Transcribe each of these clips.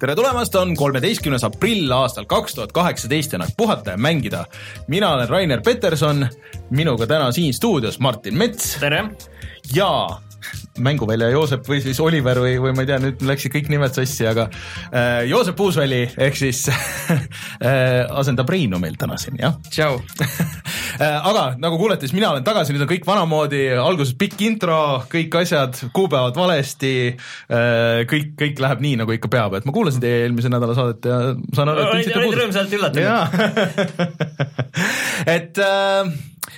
tere tulemast, on kolmeteistkümnes aprill aastal kaks tuhat kaheksateist ja aeg puhata ja mängida. mina olen Rainer Peterson, minuga täna siin stuudios Martin Mets tere! ja mänguvälja Joosep või siis Oliver või, või ma ei tea, nüüd läksid kõik nimed sassi, aga äh, Joosep Uusväli ehk siis äh, asendab Reinu meil täna siin, jah. tšau aga nagu kuulete, siis mina olen tagasi, nüüd on kõik vanamoodi, alguses pikk intro, kõik asjad, kuupäevad valesti äh,, kõik, kõik läheb nii, nagu ikka peab, et ma kuulasin teie eelmise nädala saadet ja saan aru, et olid rõõmsalt üllatunud. et äh,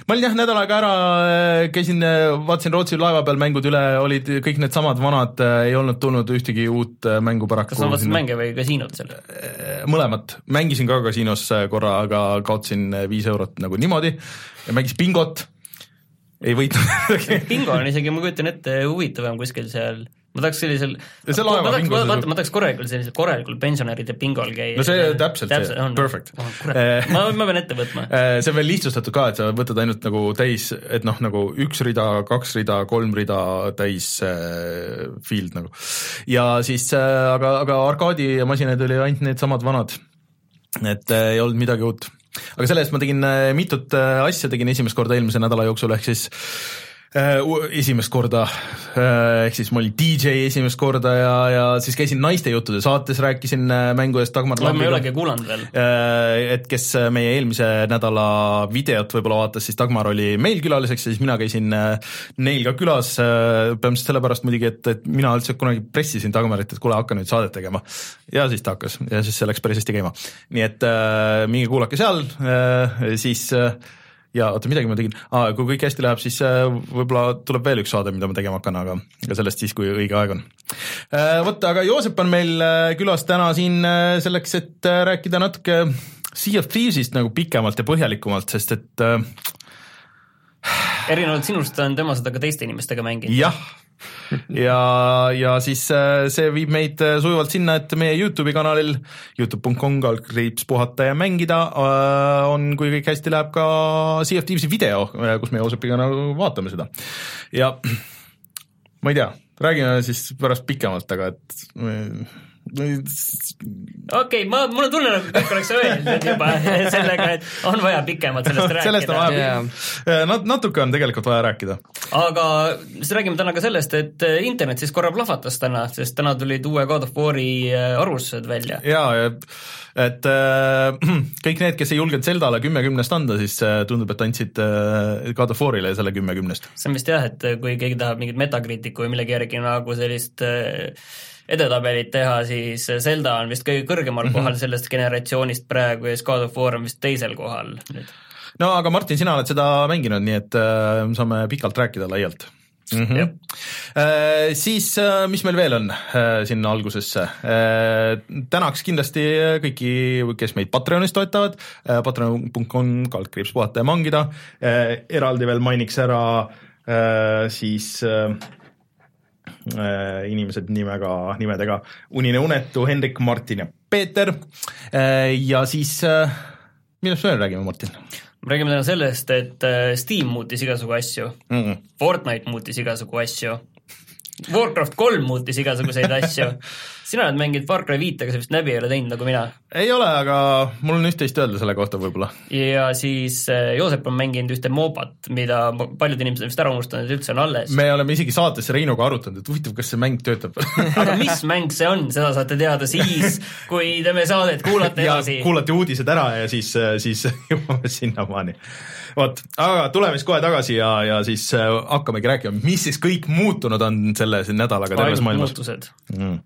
ma olin jah nädal aega ära, äh, käisin, äh, vaatasin Rootsi laeva peal mängud üle, olid kõik needsamad vanad, äh, ei olnud tulnud ühtegi uut mängu paraku. kas sa vaatasid mänge või kasiinot seal? mõlemat, mängisin ka kasiinos korra, aga kaotasin viis eurot nagu niimoodi ja mängisin bingot, ei võitnud bingo on isegi, ma kujutan ette, huvitavam kuskil seal ma tahaks sellisel, vaata, ma tahaks korralikul sellisel korralikul pensionäride bingol käia. no see täpselt, täpselt, see, perfect oh,. ma, ma pean ette võtma. see on veel lihtsustatud ka, et sa võtad ainult nagu täis, et noh, nagu üks rida, kaks rida, kolm rida täis äh, field nagu. ja siis äh,, aga, aga arkaadimasinaid oli ainult needsamad vanad. et äh, ei olnud midagi uut. Aga selle eest ma tegin äh, mitut äh, asja, tegin esimest korda eelmise nädala jooksul, ehk siis esimest korda, äh, ehk siis ma olin DJ esimest korda ja, ja siis käisin naiste juttude saates, rääkisin äh, mängu eest Dagmar Lambiga. ma ei olegi kuulanud veel. Et kes meie eelmise nädala videot võib-olla vaatas, siis Dagmar oli meil külaliseks ja siis mina käisin neil ka külas, põhimõtteliselt sellepärast muidugi, et, et mina üldse kunagi pressisin Dagmarit, et kuule, hakka nüüd saadet tegema. ja siis ta hakkas ja siis see läks päris hästi käima. nii et äh, minge kuulake seal äh,, siis äh, ja oota, midagi ma tegin ah,, kui kõik hästi läheb, siis äh, võib-olla tuleb veel üks saade, mida ma tegema hakkan, aga, aga sellest siis, kui õige aeg on. Äh, vot, aga Joosep on meil äh, külas täna siin selleks, et rääkida natuke Sea of Thieves'ist nagu pikemalt ja põhjalikumalt, sest et erinevalt sinust on tema seda ka teiste inimestega mänginud. jah ja, ja siis äh, see viib meid äh, sujuvalt sinna, et meie Youtube'i kanalil Youtube.com kaldkriips puhata ja mängida äh, on, kui kõik hästi läheb, ka Sea of Thieves'i video, kus me Joosepiga nagu vaatame seda. ja ma ei tea, räägime siis pärast pikemalt, aga et okei okay,, ma, mul on tunne, nagu kõik oleks öelnud juba sellega, et on vaja pikemalt sellest rääkida. sellest on vaja yeah., nat-, natuke on tegelikult vaja rääkida. aga siis räägime täna ka sellest, et äh, internet siis korra plahvatas täna, sest täna tulid uue God of War'i äh, arvustused välja. jaa, et äh, kõik need, kes ei julgenud Zeldale kümme kümnest anda, siis tundub, et andsid äh, God of War'ile selle kümme kümnest. see on vist jah, et kui keegi tahab mingit Metacriticu või millegi järgi nagu sellist äh, edetabelit teha, siis Zelda on vist kõige kõrgemal mm -hmm. kohal sellest generatsioonist praegu ja siis God of War on vist teisel kohal nüüd. no aga Martin, sina oled seda mänginud, nii et äh, saame pikalt rääkida laialt mm. -hmm. Äh, siis äh, mis meil veel on äh, sinna algusesse äh,, tänaks kindlasti kõiki, kes meid Patreonis toetavad äh,, patreon.com kaldkriips puhata ja mangida äh,, eraldi veel mainiks ära siis Äh, inimesed nimega, nimedega Unine unetu, Hendrik, Martin ja Peeter. Äh, ja siis, äh, millest me veel räägime, Martin? me räägime täna sellest, et Steam muutis igasugu asju mm, -mm. Fortnite muutis igasugu asju, Warcraft kolm muutis igasuguseid asju sina oled mänginud Far Cry viite, aga sa vist läbi ei ole teinud nagu mina. ei ole, aga mul on üht-teist öelda selle kohta võib-olla. ja siis äh, Joosep on mänginud ühte MOBA-t, mida paljud inimesed on vist ära unustanud, et üldse on alles. me oleme isegi saates Reinuga arutanud, et huvitav, kas see mäng töötab aga mis mäng see on, seda saate teada siis, kui teeme saadet, kuulate edasi. kuulate uudised ära ja siis, äh, siis jõuame sinnamaani vot, aga tuleme siis kohe tagasi ja, ja siis äh, hakkamegi rääkima, mis siis kõik muutunud on selle nädalaga terves maailmas. muutused mm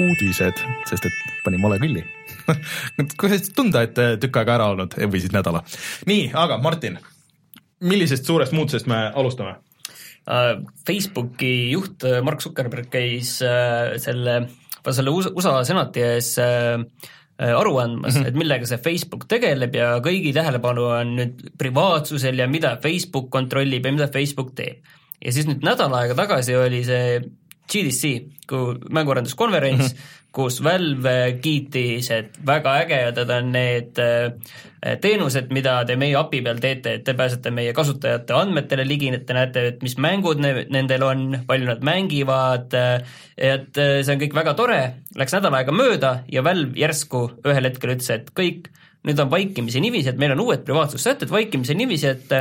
uudised, sest et panin vale külli kuidas tunda, et tükk aega ära olnud või siis nädala. nii, aga Martin, millisest suurest muutusest me alustame? Uh, Facebooki juht uh, Mark Zuckerberg käis selle, selle USA senati ees aru andmas mm, -hmm. et millega see Facebook tegeleb ja kõigi tähelepanu on nüüd privaatsusel ja mida Facebook kontrollib ja mida Facebook teeb. ja siis nüüd nädal aega tagasi oli see GDC, kui mänguarenduskonverents mm, -hmm. kus Valve kiitis, et väga ägedad on need äh, teenused, mida te meie API peal teete, et te pääsete meie kasutajate andmetele ligi, et te näete, et mis mängud ne-, nendel on, palju nad mängivad, et see on kõik väga tore, läks nädal aega mööda ja Valve järsku ühel hetkel ütles, et kõik, nüüd on vaikimisi niiviisi, et meil on uued privaatsussätted vaikimisi niiviisi, et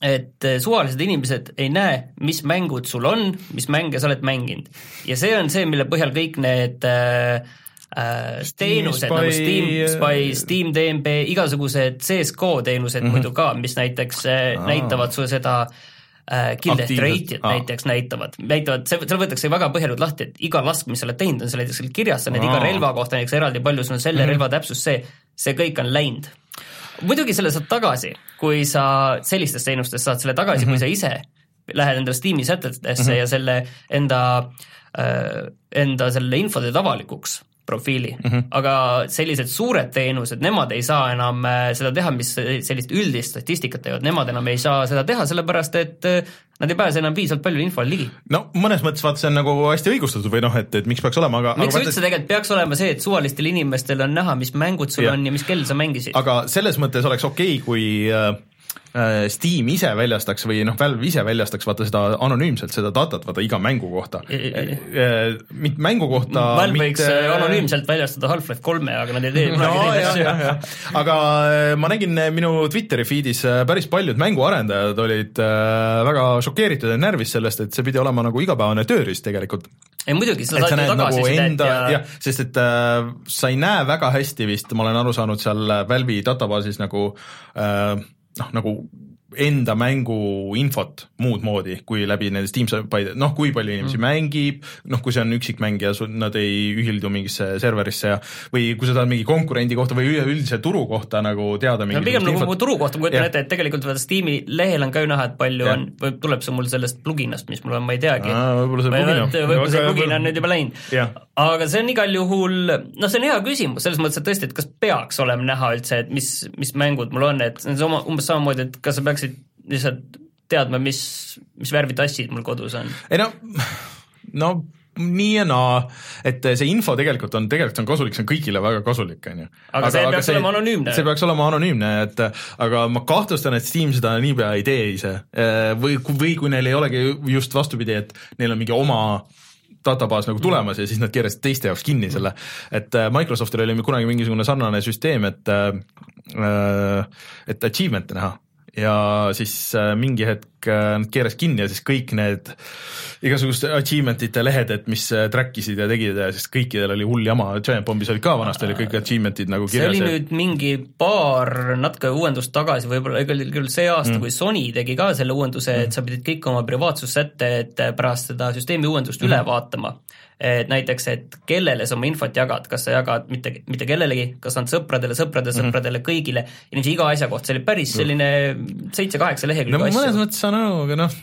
et eh, suvalised inimesed ei näe, mis mängud sul on, mis mänge sa oled mänginud. ja see on see, mille põhjal kõik need äh, teenused nagu Steam Spy, Steam DMB, igasugused CSGO teenused mm -hmm. muidu ka, mis näiteks äh, näitavad sulle seda äh, kill death rate'it näiteks näitavad, näitavad, seal võetakse väga põhjalikult lahti, et iga lask, mis sa oled teinud, on seal näiteks kirjas, sa näed iga relva kohta näiteks eraldi, palju sul on selle mm -hmm. relva täpsus, see, see kõik on läinud muidugi selle saad tagasi, kui sa sellistest teenustest saad selle tagasi mm, -hmm. kui mhm. sa ise lähed endale Steam'i sätetesse mm -hmm. ja selle enda äh,, enda selle info teed avalikuks profiili mm, -hmm. aga sellised suured teenused, nemad ei saa enam äh, seda teha, mis sellist üldist statistikat teevad, nemad enam ei saa seda teha, sellepärast et äh, nad ei pääse enam piisavalt palju infole ligi. no mõnes mõttes vaata, see on nagu hästi õigustatud või noh, et, et miks peaks olema, aga miks aga üldse tegelikult peaks olema see, et suvalistel inimestel on näha, mis mängud sul ja. on ja mis kell sa mängisid? aga selles mõttes oleks okei okay,, kui Äh, Steam ise väljastaks või noh, Valve ise väljastaks vaata seda anonüümselt, seda datat vaata iga mängu kohta. Äh, mitte mängu kohta Valve mitte... võiks äh, anonüümselt väljastada Half-Life kolme, aga nad ei tee no, neid asju. aga ma nägin minu Twitteri feed'is päris paljud mänguarendajad olid väga šokeeritud ja närvis sellest, et see pidi olema nagu igapäevane tööriist tegelikult ei muidugi, sa saad ju tagasisidet nagu ja jah, sest et äh, sa ei näe väga hästi vist, ma olen aru saanud seal Valve'i databaasis nagu äh, noh, nagu enda mängu infot muud moodi kui läbi nende Steam Spy, noh, kui palju inimesi mm. mängib, noh, kui see on üksikmängija, nad ei ühildu mingisse serverisse ja või kui sa tahad mingi konkurendi kohta või üleüldise turu kohta nagu teada no, pigem nagu infot. turu kohta, ma kujutan ette, et tegelikult vaata Steam'i lehel on ka ju näha, et palju ja. on, või tuleb see mul sellest pluginast, mis mul on, ma ei teagi. võib-olla see plugin on. võib-olla see plugin on nüüd juba läinud. aga see on igal juhul, noh, see on hea küsimus, selles mõttes, et tõesti, et kas peaks olema näha üldse, et mis, mis mängud mul on, et see on sama, umbes samamoodi, et kas sa peaks peaksid lihtsalt teadma, mis, mis värvi tassid mul kodus on. ei no, no nii ja naa, et see info tegelikult on, tegelikult on kasulik, see on kõigile väga kasulik, on ju. aga see aga peaks see, olema anonüümne. see peaks olema anonüümne, et aga ma kahtlustan, et Steam seda niipea ei tee ise. või, või kui neil ei olegi just vastupidi, et neil on mingi oma databaas nagu tulemas ja siis nad keerasid teiste jaoks kinni selle, et Microsoftil oli kunagi mingisugune sarnane süsteem, et et achievement'e näha ja siis äh, mingi hetk äh, nad keeras kinni ja siis kõik need igasuguste achievement ite lehed, et mis äh, track isid ja tegid ja siis kõikidel oli hull jama, Giant Bombis olid ka vanasti olid kõik achievement'id nagu kirjas. see oli nüüd mingi paar natuke uuendust tagasi, võib-olla küll see aasta mm., kui Sony tegi ka selle uuenduse mm., et sa pidid kõik oma privaatsussätted pärast seda süsteemi uuendust mm. üle vaatama et näiteks, et kellele sa oma infot jagad, kas sa jagad mitte, mitte kellelegi, kas ainult sõpradele, sõpradele, mhm. sõpradele mm, -hmm. kõigile, inimese iga asja kohta, see oli päris selline seitse-kaheksa lehekülge no, asju. mõnes mõttes saan aru, aga noh,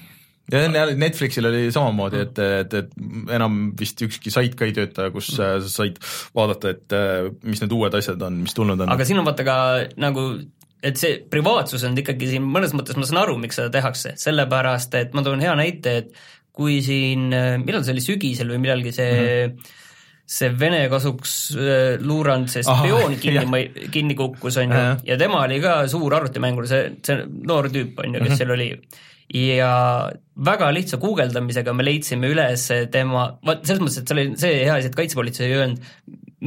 ja Netflixil oli samamoodi, et, et, et enam vist ükski sait ka ei tööta, kus sa said vaadata, et mis need uued asjad on, mis tulnud on. aga siin on vaata ka nagu et see privaatsus on ikkagi siin mõnes mõttes, ma saan aru, miks seda tehakse, sellepärast et ma toon hea näite, et kui siin, millal see oli, sügisel või millalgi see mm -hmm see Vene kasuks äh, luuranud, see spioon kinni, kinni kukkus, on ju, ja tema oli ka suur arvutimängur, see, see noor tüüp, on ju, kes mm -hmm. seal oli. ja väga lihtsa guugeldamisega me leidsime üles tema, vaat selles mõttes, et seal oli see hea asi, et kaitsepolitsei ei öelnud,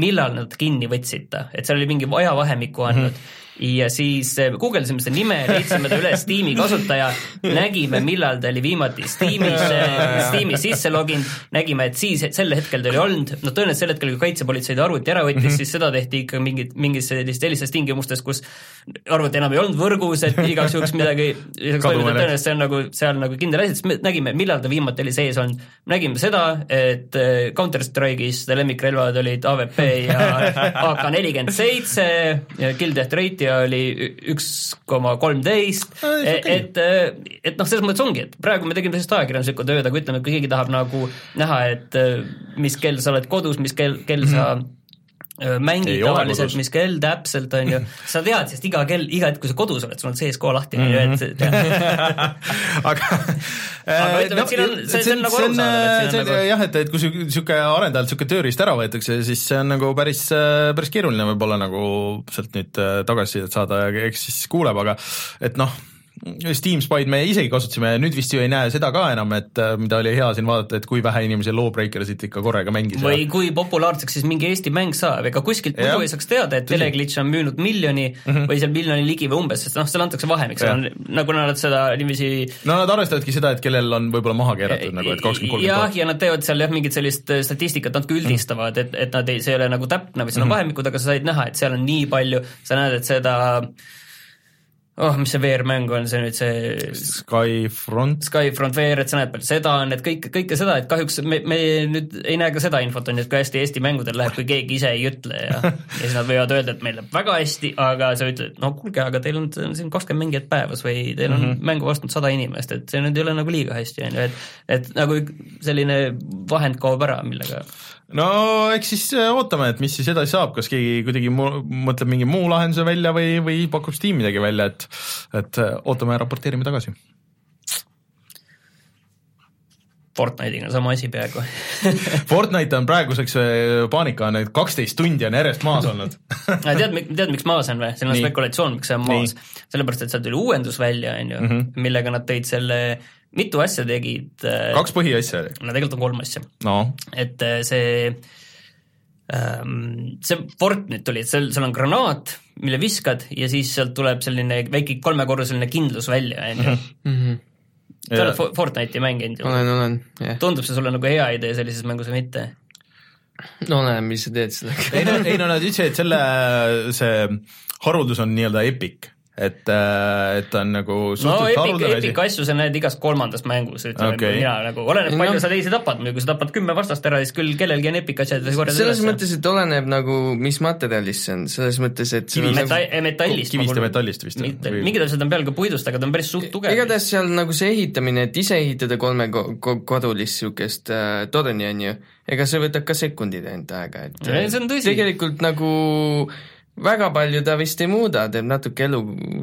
millal nad kinni võtsid ta, et seal oli mingi ajavahemikku andnud mm. -hmm ja siis eh, guugeldasime seda nime, leidsime ta üles Steam'i kasutaja, nägime, millal ta oli viimati Steam'is, eh, Steam'is sisse loginud, nägime, et siis sel hetkel ta oli olnud, no tõenäoliselt sel hetkel, kui kaitsepolitsei ta arvuti ära võttis mm, -hmm. siis seda tehti ikka mingid, mingis sellistes sellistes tingimustes, kus arvuti enam ei olnud võrgus, et igaks juhuks midagi tõenäoliselt see on nagu seal nagu kindel asi, siis me nägime, millal ta viimati oli sees olnud. nägime seda, et eh, Counter Strike'is ta lemmikrelvad olid AVP ja AK nelikümmend seitse, Kill Death Rate ja oli üks koma kolmteist, et, et noh, selles mõttes ongi, et praegu me tegime sellist ajakirjanduslikku tööd, aga ütleme, kui keegi tahab nagu näha, et mis kell sa oled kodus, mis kell, kell sa mm -hmm mängid Ei ole tavaliselt, mis kell täpselt on ju, sa tead, sest iga kell, iga hetk, kui sa kodus oled, sul on CSGO lahti on ju, Mhm. et tead, aga Aga ütleme, et siin on- see- see on nagu arusaadav, et siin on nagu- jah, et, et kui niisugune arendajalt niisugune tööriist ära võetakse, siis see on nagu päris, päris keeruline võib-olla nagu sealt nüüd äh, tagasisidet saada ja eks siis kuuleb, aga et noh, Steam Spy'd me isegi kasutasime ja nüüd vist ju ei näe seda ka enam, et äh, mida oli hea siin vaadata, et kui vähe inimesi Lawbreakersit ikka korraga mängis. või kui populaarseks siis mingi Eesti mäng saab, ega kuskilt muidu ei saaks teada, et. Mhm. Teleglitch on müünud miljoni mm -hmm. või seal miljoni ligi või umbes, sest noh, seal antakse vahemik, seal on, nagu nad seda niiviisi no nad arvestavadki seda, et kellel on võib-olla maha keeratud nagu, et kakskümmend, kolmkümmend jah, ja nad teevad seal jah, mingit sellist äh, statistikat natuke üldistavad, et, et nad ei, see ei ole nagu täpne või seal on Mhm. vahemikud, aga sa said näha, et seal on nii palju, sa näed, et seda oh, mis see VR-mäng on, see nüüd see Skyfront, Skyfront VR, et sa näed palju seda on, et kõik, kõike seda, et kahjuks me, me nüüd ei näe ka seda infot, on ju, et kui hästi Eesti mängudel läheb, kui keegi ise ei ütle ja ja siis nad võivad öelda, et meil läheb väga hästi, aga sa ütled, no kuulge, aga teil on, on siin kakskümmend mängijat päevas või teil on mm -hmm. mängu ostnud sada inimest, et see nüüd ei ole nagu liiga hästi, on ju, et et nagu selline vahend kaob ära, millega no eks siis äh, ootame, et mis siis edasi saab, kas keegi kuidagi mõtleb mingi muu lahenduse välja või, või pakub Steam midagi välja, et et äh, ootame ja raporteerime tagasi. Fortnite'iga on sama asi peaaegu Fortnite on praeguseks äh, paanika on, et kaksteist tundi on järjest maas olnud aga tead, tead, miks maas on või? seal on spekulatsioon, miks see on maas. sellepärast, et seal tuli uuendus välja, on ju, Mhm. millega nad tõid selle, mitu asja tegid. kaks põhiasja oli. no tegelikult on kolm asja. no et äh, see ähm, see fort nüüd tuli, et seal, seal on granaat, mille viskad ja siis sealt tuleb selline väike kolmekorruseline kindlus välja, on ju. Mhm. sa oled Fo- Fortnite'i mänginud ju. olen, olen, jah. tundub see sulle nagu hea idee sellises mängus või mitte? no oleneb, mis sa teed sellega. ei no, ei no nad ütlesid, et selle, see haruldus on nii-öelda epic, et, et ta on nagu no suhteliselt Epic, haruldane Epic asi. asju sa näed igas kolmandas mängus, ütleme okay. mina nagu, oleneb No- palju sa teisi tapad, kui sa tapad kümme vastast ära, siis küll kellelgi on Epic asjad korjada selles mõttes, et oleneb nagu, mis materjalist see on, selles mõttes, et Kivi- on Meta- nagu, metallist. kivist ja metallist vist, mingid asjad on peal ka puidust, aga ta on päris suht tugev. igatahes seal nagu see ehitamine, et ise ehitada kolme ko- ko- kodulist niisugust äh, torni, on ju, ega see võtab ka sekundid ainult aega, et Ei, see on tõsi. tegelikult nagu väga palju ta vist ei muuda, teeb natuke elu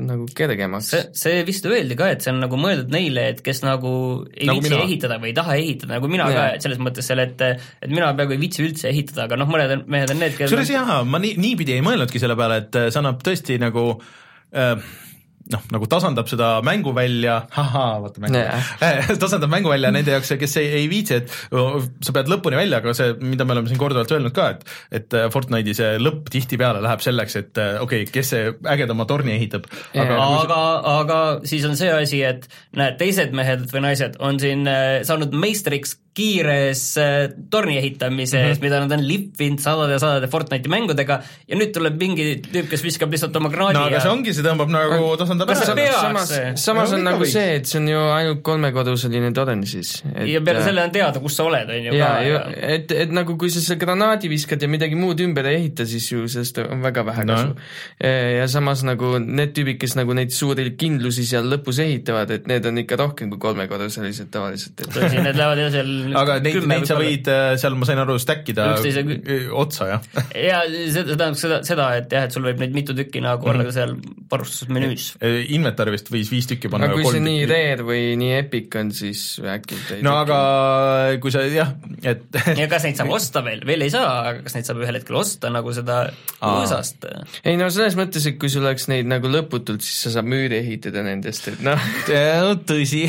nagu kergemaks. see, see vist öeldi ka, et see on nagu mõeldud neile, et kes nagu ei Nagu viitsi mina. ehitada või ei taha ehitada, nagu mina Jaa. ka, et selles mõttes seal, et et mina peaaegu ei viitsi üldse ehitada, aga noh, mõned on- mehed on need, kusjuures kellel jaa, ma nii, niipidi ei mõelnudki selle peale, et äh, see annab tõesti nagu äh, noh, nagu tasandab seda mänguvälja, ahaa, vaata mängu Jaa. tasandab mänguvälja nende jaoks, kes ei, ei viitsi, et sa pead lõpuni välja, aga see, mida me oleme siin korduvalt öelnud ka, et et äh, Fortnite'i see lõpp tihtipeale läheb selleks, et äh, okei okay,, kes see ägedama torni ehitab, aga Jaa. aga, aga siis on see asi, et näed, teised mehed või naised on siin äh, saanud meistriks kiires torni ehitamises mm, Mhm. -hmm. mida nad on lippinud sadade ja sadade Fortnite'i mängudega ja nüüd tuleb mingi tüüp, kes viskab lihtsalt oma granaadi no aga ja see ongi, see tõmbab nagu, tasandab kas sa ära pead- samas samas on nagu võiks. see, et see on ju ainult kolmekoduseline torn siis. ja peale selle on teada, kus sa oled, on ju ja, ka ja et, et nagu kui sa selle granaadi viskad ja midagi muud ümber ei ehita, siis ju sellest on väga vähe No. kasu. ja samas nagu need tüübid, kes nagu neid suuri kindlusi seal lõpus ehitavad, et need on ikka rohkem kui kolmekoduselised tavaliselt, et tõsi, need lähevad jah seal aga neid, neid sa võid äh, seal, ma sain aru, stack ida Üksteise- äh, otsa, jah ja see see tähendab seda, seda, et jah, et sul võib neid mitu tükki nagu olla Mhm. ka seal varustusmenüüs. Inventari vist võis viis tükki panna aga kui see nii rare või nii epic on, siis äkki ei no aga kui sa jah, et ja kas neid saab osta veel, veel ei saa, aga kas neid saab ühel hetkel osta nagu seda Aa. õõsast? ei no selles mõttes, et kui sul oleks neid nagu lõputult, siis sa saad müüri ehitada nendest, et noh, tõsi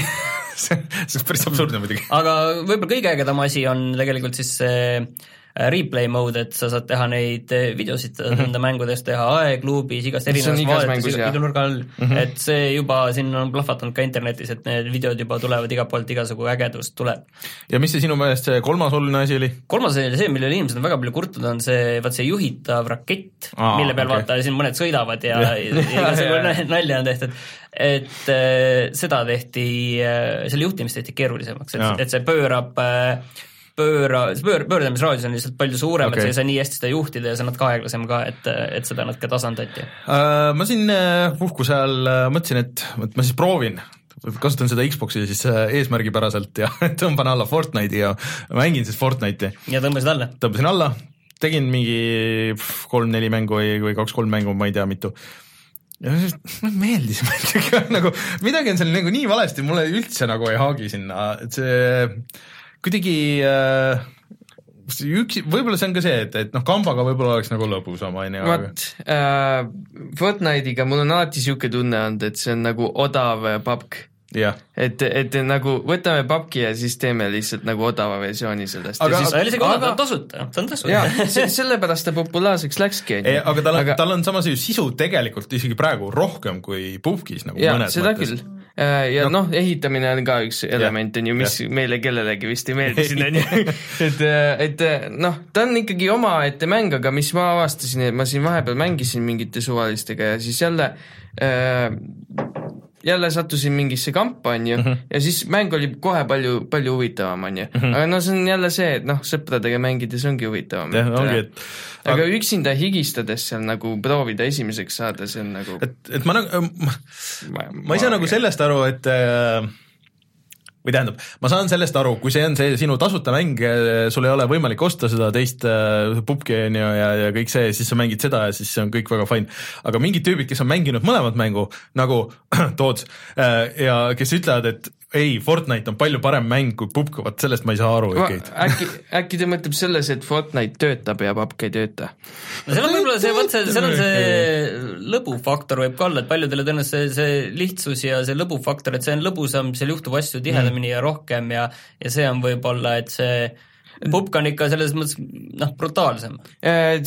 see see on päris absurdne muidugi. aga võib-olla kõige ägedam asi on tegelikult siis see äh, replay mode, et sa saad teha neid äh, videosid enda mängudest, teha aegluubis, igast erinevas vaadetes, iga, nurga all mm, -hmm. et see juba siin on plahvatanud ka internetis, et need videod juba tulevad igalt poolt, igasugu ägedust tuleb. ja mis see sinu meelest see kolmas oluline asi oli? kolmas oli see, millele inimesed on väga palju kurtnud, on see, vaat see juhitav rakett, mille peal okay. vaata siin mõned sõidavad ja, ja, ja Ja, igasugu ja, ja. nä- nalja on tehtud. et äh, seda tehti äh,, selle juhtimist tehti keerulisemaks, et, et see pöörab äh, pööra, pöör, pöördamisraadius on lihtsalt palju suurem okay., et sa ei saa nii hästi seda juhtida ja see on natuke aeglasem ka, et, et seda natuke tasandati. Äh, ma siin äh, puhkuse ajal äh, mõtlesin, et, et ma siis proovin kasutan seda Xbox'i siis äh, eesmärgipäraselt ja tõmban alla Fortnite'i ja mängin siis Fortnite'i. ja tõmbasid alla? tõmbasin alla, tegin mingi kolm-neli mängu või, või kaks-kolm mängu, ma ei tea mitu. ja siis mulle meeldis muidugi, nagu midagi on seal nagu nii valesti, mulle üldse nagu ei haagi sinna, et see kuidagi äh, üks, võib-olla see on ka see, et, et noh, kambaga võib-olla oleks nagu lõbusam, on ju, aga vot äh,, Fortnite'iga mul on alati niisugune tunne olnud, et see on nagu odav papk. jah, et, et nagu võtame papki ja siis teeme lihtsalt nagu odava versiooni sellest. Aga- see oli isegi odav, ta aga on tasuta, ta on tasuta sellepärast ta populaarseks läkski, on ju. aga tal on, tal on samas ju sisu tegelikult isegi praegu rohkem kui Pupkis nagu jaa, mõnes mõttes. küll. ja noh, ehitamine on ka üks element, on ju, mis meile kellelegi vist ei meeldi siin, on ju. et, et noh, ta on ikkagi omaette mäng, aga mis ma avastasin, et ma siin vahepeal mängisin mingite suvalistega ja siis jälle äh, jälle sattusin mingisse kampa, on ju, ja siis mäng oli kohe palju, palju huvitavam, on ju. aga no see on jälle see, et noh, sõpradega mängides ongi huvitavam. jah, ongi, et aga üksinda higistades seal nagu proovida esimeseks saada, see on nagu et, et ma nagu, ma, ma ei saa nagu sellest aru, et äh, või tähendab, ma saan sellest aru, kui see on see sinu tasuta mäng, sul ei ole võimalik osta seda teist äh, pubgi on ju ja, ja kõik see, siis sa mängid seda ja siis see on kõik väga fine. aga mingid tüübid, kes on mänginud mõlemat mängu nagu Toots äh, ja kes ütlevad, et ei, Fortnite on palju parem mäng kui pubg, vot sellest ma ei saa aru ikkagi. äkki, äkki ta mõtleb selles, et Fortnite töötab ja papp ei tööta? no seal on võib-olla see, vot see, seal on see lõbufaktor võib ka olla, et paljudele tõenäoliselt see, see lihtsus ja see lõbufaktor, et see on lõbusam, seal juhtub asju tihedamini ja rohkem ja ja see on võib-olla, et see pupk on ikka selles mõttes noh, brutaalsem. Äh,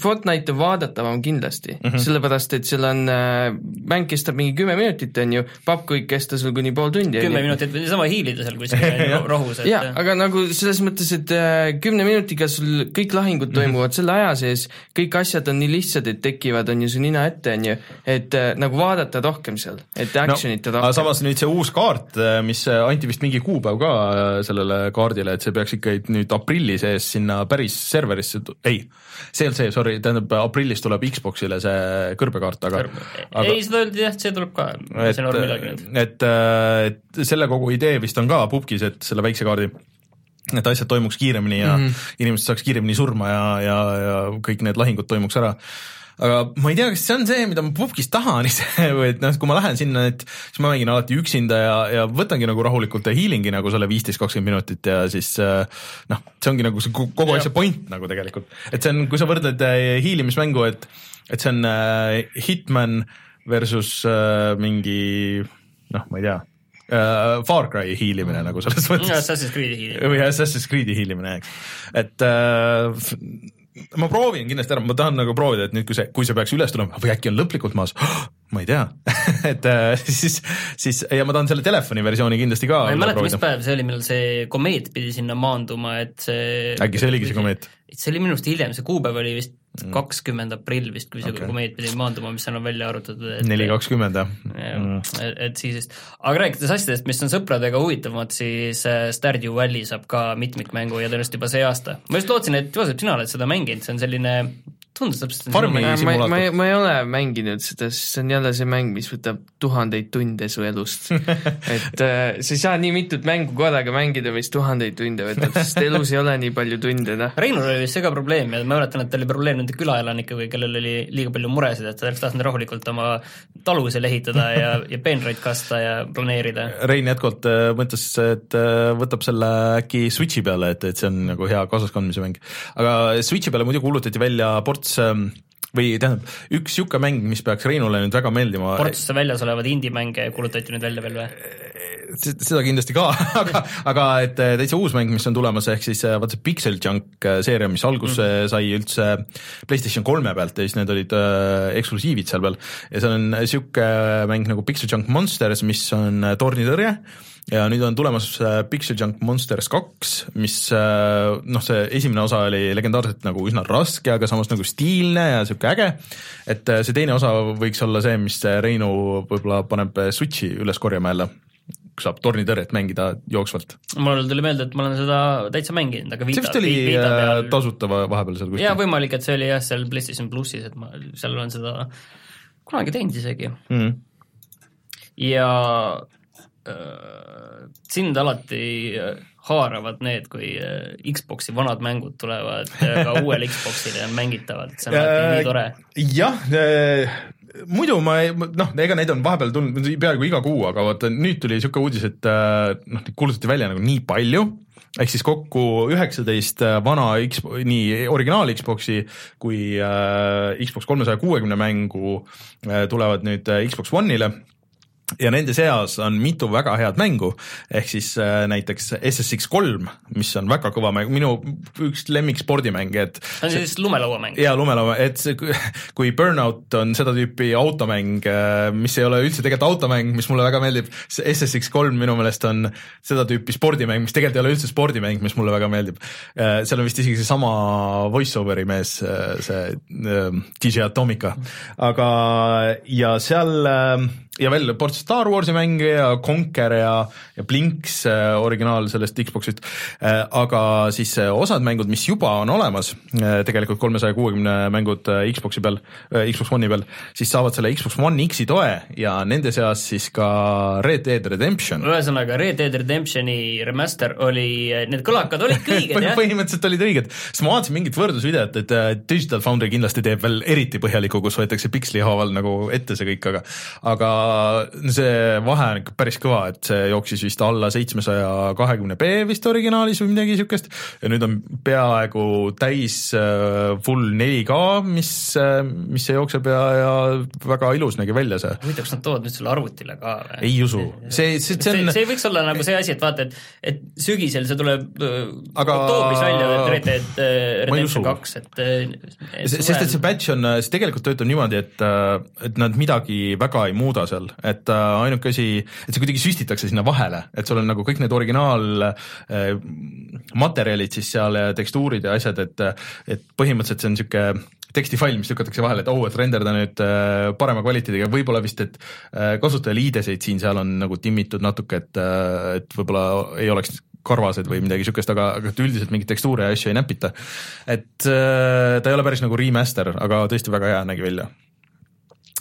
Fortnite on vaadatavam kindlasti mm, -hmm. sellepärast et seal on äh,, mäng kestab mingi kümme minutit, on ju, papp võib kesta sul kuni pool tundi. kümme minutit või niisama hiilida seal kuskil rohus, et jaa, aga nagu selles mõttes, et äh, kümne minutiga sul kõik lahingud toimuvad selle aja sees, kõik asjad on nii lihtsad, et tekivad, on ju su nina ette, on ju, et äh, nagu vaadata rohkem seal, et action'it no, aga rohkem. samas nüüd see uus kaart, mis äh, anti vist mingi kuupäev ka äh, sellele kaardile, et see peaks ikka nüüd aprilli sees sinna päris serverisse, ei, see ei olnud see, sorry, tähendab aprillis tuleb Xboxile see kõrbekaart, aga aga ei, seda öeldi jah, see tuleb ka, et see on olnud midagi nüüd., et, et selle kogu idee vist on ka pubgis, et selle väikse kaardi et asjad toimuks kiiremini ja mm. -hmm. inimesed saaks kiiremini surma ja, ja, ja kõik need lahingud toimuks ära aga ma ei tea, kas see on see, mida ma pubgis tahan ise või et noh, kui ma lähen sinna, et siis ma mängin alati üksinda ja, ja võtangi nagu rahulikult ja healing'i nagu selle viisteist, kakskümmend minutit ja siis äh, noh, see ongi nagu see ko- kogu asja point nagu tegelikult, et see on, kui sa võrdled äh, hiilimismängu, et et see on äh, Hitman versus mingi noh, ma ei tea äh,, Far Cry hiilimine nagu selles mõttes. Assassin's Creed'i hiil. või Assassin's Creed'i hiilimine, eks, et äh, ma proovin kindlasti ära, ma tahan nagu proovida, et nüüd, kui see, kui see peaks üles tulema või äkki on lõplikult maas, ma ei tea et äh, siis, siis ja ma tahan selle telefoni versiooni kindlasti ka ma ei mäleta, mis päev see oli, millal see komeet pidi sinna maanduma, et see äkki see oligi see komeet? see oli minu arust hiljem, see kuupäev oli vist kakskümmend aprill vist, kui see okay. komeet pidi maanduma, mis seal on välja arvutatud, neli kakskümmend jah mm.? et- et siis vist, aga rääkides asjadest, mis on sõpradega huvitavamad, siis äh, Stardew Valley saab ka mitmikmängu ja tõenäoliselt juba see aasta. ma just lootsin, et Joosep, sina oled seda mänginud, see on selline, tundus täpselt Farmi- ma, ma, simulaator. ma, ma ei ole mänginud seda, sest see on jälle see mäng, mis võtab tuhandeid tunde su elust. et äh, sa ei saa nii mitut mängu korraga mängida, mis tuhandeid tunde võtab, sest elus ei ole nii palju tunde, noh. Reinul oli vist see ka probleem ja ma mäletan, et tal oli probleem nende külaelanikega, kellel oli liiga palju muresid, et ta oleks tahtnud rahulikult oma talu seal ehitada ja, ja peenraid kasta ja planeerida. Rein jätkuvalt äh, mõtles, et äh, võtab selle äkki Switchi peale, et, et see on nagu hea kaasaskandmise mäng. aga Switchi peale muidu kuulutati välja ports ähm, või tähendab, üks niisugune mäng, mis peaks Reinule nüüd väga meeldima. portsusse väljas olevad indie-mänge kuulutati nüüd välja veel või? Se- seda kindlasti ka, aga, aga et äh, täitsa uus mäng, mis on tulemas, ehk siis äh, vaata see Pixel Junk äh, seeria, mis alguse mm. sai üldse PlayStation kolme pealt ja siis need olid äh, eksklusiivid seal peal ja see on sihuke mäng nagu Pixel Junk Monsters, mis on äh, tornitõrje ja nüüd on tulemas äh, Pixel Junk Monsters kaks, mis äh, noh, see esimene osa oli legendaarselt nagu üsna raske, aga samas nagu stiilne ja sihuke äge. et äh, see teine osa võiks olla see, mis Reinu võib-olla paneb Switchi üles korjama jälle saab tornitõrjet mängida jooksvalt. mul tuli meelde, et ma olen seda täitsa mänginud, aga see Vita, vist oli Vita peal tasuta va- vahepeal seal jaa, kuskil. võimalik, et see oli jah, seal PlayStation plussis, et ma seal olen seda kunagi teinud isegi Mm. ja äh, sind alati äh, haaravad need, kui äh, Xbox'i vanad mängud tulevad äh, ka uuele Xbox'ile ja on mängitavad, see on alati nii tore. jah, muidu ma ei, noh, ega neid on vahepeal tulnud peaaegu iga kuu, aga vaata nüüd tuli niisugune uudis, et äh, noh, neid kuulutati välja nagu nii palju, ehk siis kokku üheksateist vana X, nii originaal Xbox'i kui äh, Xbox kolmesaja kuuekümne mängu äh, tulevad nüüd äh, Xbox One'ile ja nende seas on mitu väga head mängu, ehk siis äh, näiteks SSX kolm, mis on väga kõva mäng, minu üks lemmik spordimänge, et see on siis lumelauamäng. ja lumelaua, et see, kui Burnout on seda tüüpi automäng, mis ei ole üldse tegelikult automäng, mis mulle väga meeldib, see SSX kolm minu meelest on seda tüüpi spordimäng, mis tegelikult ei ole üldse spordimäng, mis mulle väga meeldib. seal on vist isegi seesama voice-over'i mees, see äh, DJ Atomica, aga ja seal äh, ja veel ports Star Warsi mänge ja Conquer ja, ja Blinks äh, originaal sellest Xbox'ist äh,, aga siis äh, osad mängud, mis juba on olemas tegelikult kolmesaja kuuekümne mängud Xbox'i peal Xbox One'i peal, siis saavad selle Xbox One X-i toe ja nende seas siis ka Red Dead Redemption. ühesõnaga Red Dead Redemptioni remaster oli, need kõlakad olid õiged jah? põhimõtteliselt olid õiged, sest ma vaatasin mingit võrdlusvideot, et Digital Foundry kindlasti teeb veel eriti põhjalikku, kus võetakse piksli haaval nagu ette see kõik, aga aga see vahe on ikka päris kõva, et see jooksis vist alla seitsmesaja kahekümne B vist originaalis või midagi niisugust ja nüüd on peaaegu täis äh, full 4K, mis, mis see jookseb ja, ja väga ilus nägi välja see. huvitav, kas nad toovad nüüd selle arvutile ka või? ei usu, see, see, see on see võiks olla nagu see asi, et vaata, et, et sügisel see tuleb äh, Aga- oktoobris välja, et Red Dead äh. Redemption kaks, et äh, et Se- sest et see patch on, see tegelikult töötab niimoodi, et, et nad midagi väga ei muuda seal, et äh, ainuke asi, et see kuidagi süstitakse sinna vahele, et sul on nagu kõik need originaal äh, siis seal ja tekstuurid ja asjad, et, et põhimõtteliselt see on niisugune tekstifail, mis lükatakse vahele, et oh, et renderda nüüd äh, parema kvaliteediga, võib-olla vist, et kasutajaliideseid siin-seal on nagu timmitud natuke, et, et võib-olla ei oleks karvased või midagi niisugust, aga, aga üldiselt mingeid tekstuure ja asju ei näpita. et ta ei ole päris nagu remaster, aga tõesti väga hea nägi välja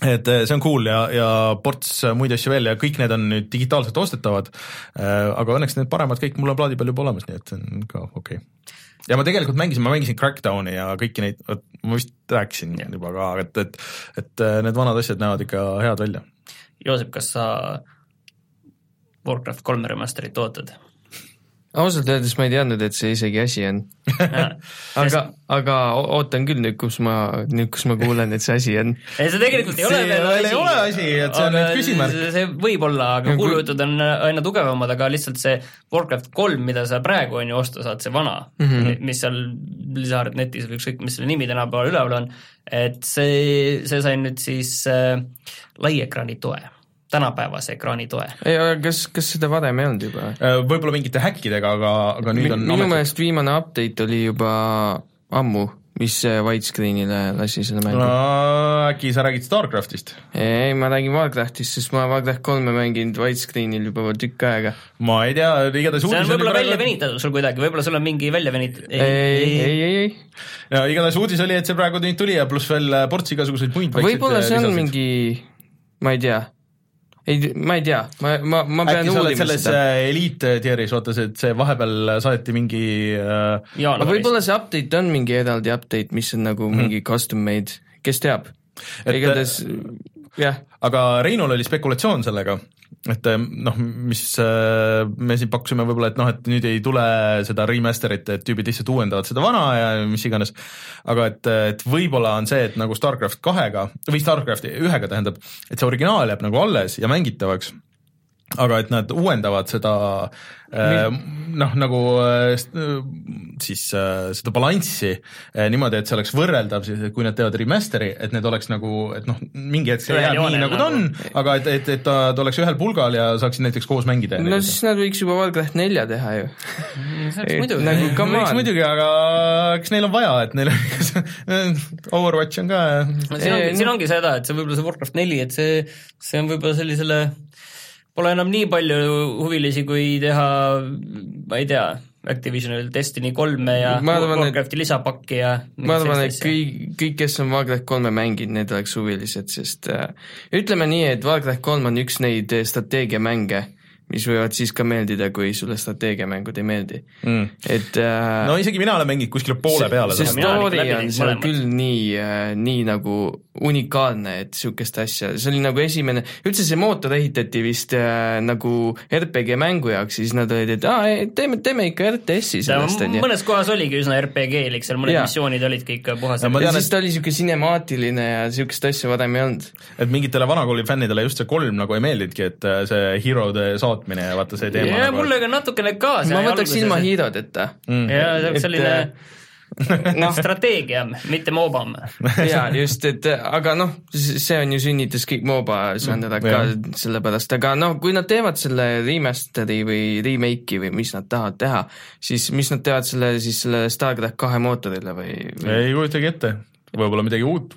et äh, see on cool ja, ja ports muid asju veel ja kõik need on nüüd digitaalselt ostetavad. aga õnneks need paremad kõik mul on plaadi peal juba olemas, nii et see on ka okei okay.. ja ma tegelikult mängisin, ma mängisin Crackdowni ja kõiki neid, ma vist rääkisin ja. juba ka, et, et, et äh, need vanad asjad näevad ikka head välja. Joosep, kas sa Warcraft kolme remasterit ootad? Ausalt öeldes ma ei teadnud, et see isegi asi on. aga, aga ootan küll nüüd, kus ma, nüüd, kus ma kuulen, et see asi on. ei, see tegelikult ei ole See veel veel ei ole asi, et see on nüüd küsimärk. see võib olla, aga kui- kuulujutud on aina tugevamad, aga lihtsalt see Warcraft kolm, mida sa praegu on ju osta saad, see vana mm. -hmm. mis seal Blizzard netis või ükskõik, mis selle nimi tänapäeval üleval on, et see, see sai nüüd siis äh, laiekraani toe, tänapäevase ekraani toe. ei, kas, kas seda varem ei olnud juba? Äh, võib-olla mingite häkkidega, aga, aga nüüd on minu meelest viimane update oli juba ammu, mis widescreen'ile lasi selle mängu no, no.. äkki sa räägid Starcraftist? ei, ma räägin Warcraftist, sest ma Warcraft kolme mänginud widescreen'il juba tükk aega. ma ei tea, igatahes see on võib-olla välja praegu, venitatud sul kuidagi, võib-olla sul on mingi välja venit-, ei, ei, ei, ei, ja igatahes uudis oli, et see praegu nüüd tuli ja pluss veel ports igasuguseid muid võib-olla see on lisasid. mingi, ma ei tea, ei, ma ei tea, ma, ma, ma pean äkki sa oled uurima selles seda. äh, Elite tier'is, vaata see, et see vahepeal saadeti mingi äh, aga võib-olla see update on mingi eraldi update, mis on nagu mm -hmm. mingi custom made, kes teab. Et- jah, aga Reinul oli spekulatsioon sellega, et äh, noh, mis äh, me siin pakkusime võib-olla, et noh, et nüüd ei tule seda remaster'it, et tüübid lihtsalt uuendavad seda vana ja mis iganes, aga et, et võib-olla on see, et nagu StarCraft kahega või StarCrafti ühega tähendab, et see originaal jääb nagu alles ja mängitavaks, aga et nad uuendavad seda äh, noh, nagu äh, äh, siis äh, seda balanssi äh, niimoodi, et see oleks võrreldav siis, et kui nad teevad remaster'i, et need oleks nagu, et noh, mingi hetk see jääb nii, nagu ta on nagu., aga et, et, et ta, ta oleks ühel pulgal ja saaksid näiteks koos mängida. no siis nad võiks juba Warcraft nelja teha ju. muidugi nagu võiks on, muidugi, aga eks neil on vaja, et neil on Overwatch on ka no siin ongi, siin ongi seda, et see võib-olla see Warcraft neli, et see, see on võib-olla sellisele, pole enam nii palju huvilisi, kui teha, ma ei tea, Activisionil Destiny kolme ja arvan, et- Warcrafti lisapakki ja ma arvan, et kõik, kõik, kes on Warcraft kolme mänginud, need oleks huvilised, sest äh, ütleme nii, et Warcraft kolm on üks neid äh, strateegiamänge, mis võivad siis ka meeldida, kui sulle strateegiamängud ei meeldi mm. et äh, no isegi mina olen mänginud kuskile poole peale see story on seal küll nii äh,, nii nagu unikaalne, et niisugust asja, see oli nagu esimene, üldse see mootor ehitati vist äh, nagu RPG mängu jaoks, siis nad olid, et aa, teeme, teeme ikka RTS-i sellest, on ju. mõnes kohas oligi üsna RPG-lik, seal mõned Jaa. missioonid olidki ikka puhas Ja ja tean, siis ta oli niisugune sinemaatiline ja niisugust asja varem ei olnud. et mingitele vanakooli fännidele just see kolm nagu ei meeldinudki, et äh, see hero'de saatmine ja vaata see teema ja nagu, mulle ka natukene ka ma võtaks ilma hiirodeta. mm.. ja see on selline noh, strateegia, mitte moobam. jaa, just, et aga noh, see on ju sünnitas kõik MOBA žanrad ka sellepärast, aga noh, kui nad teevad selle remaster'i või remake'i või mis nad tahavad teha, siis mis nad teevad selle siis selle StarCraft kahe mootorile või, või?, ei kujutagi ette, võib-olla midagi uut,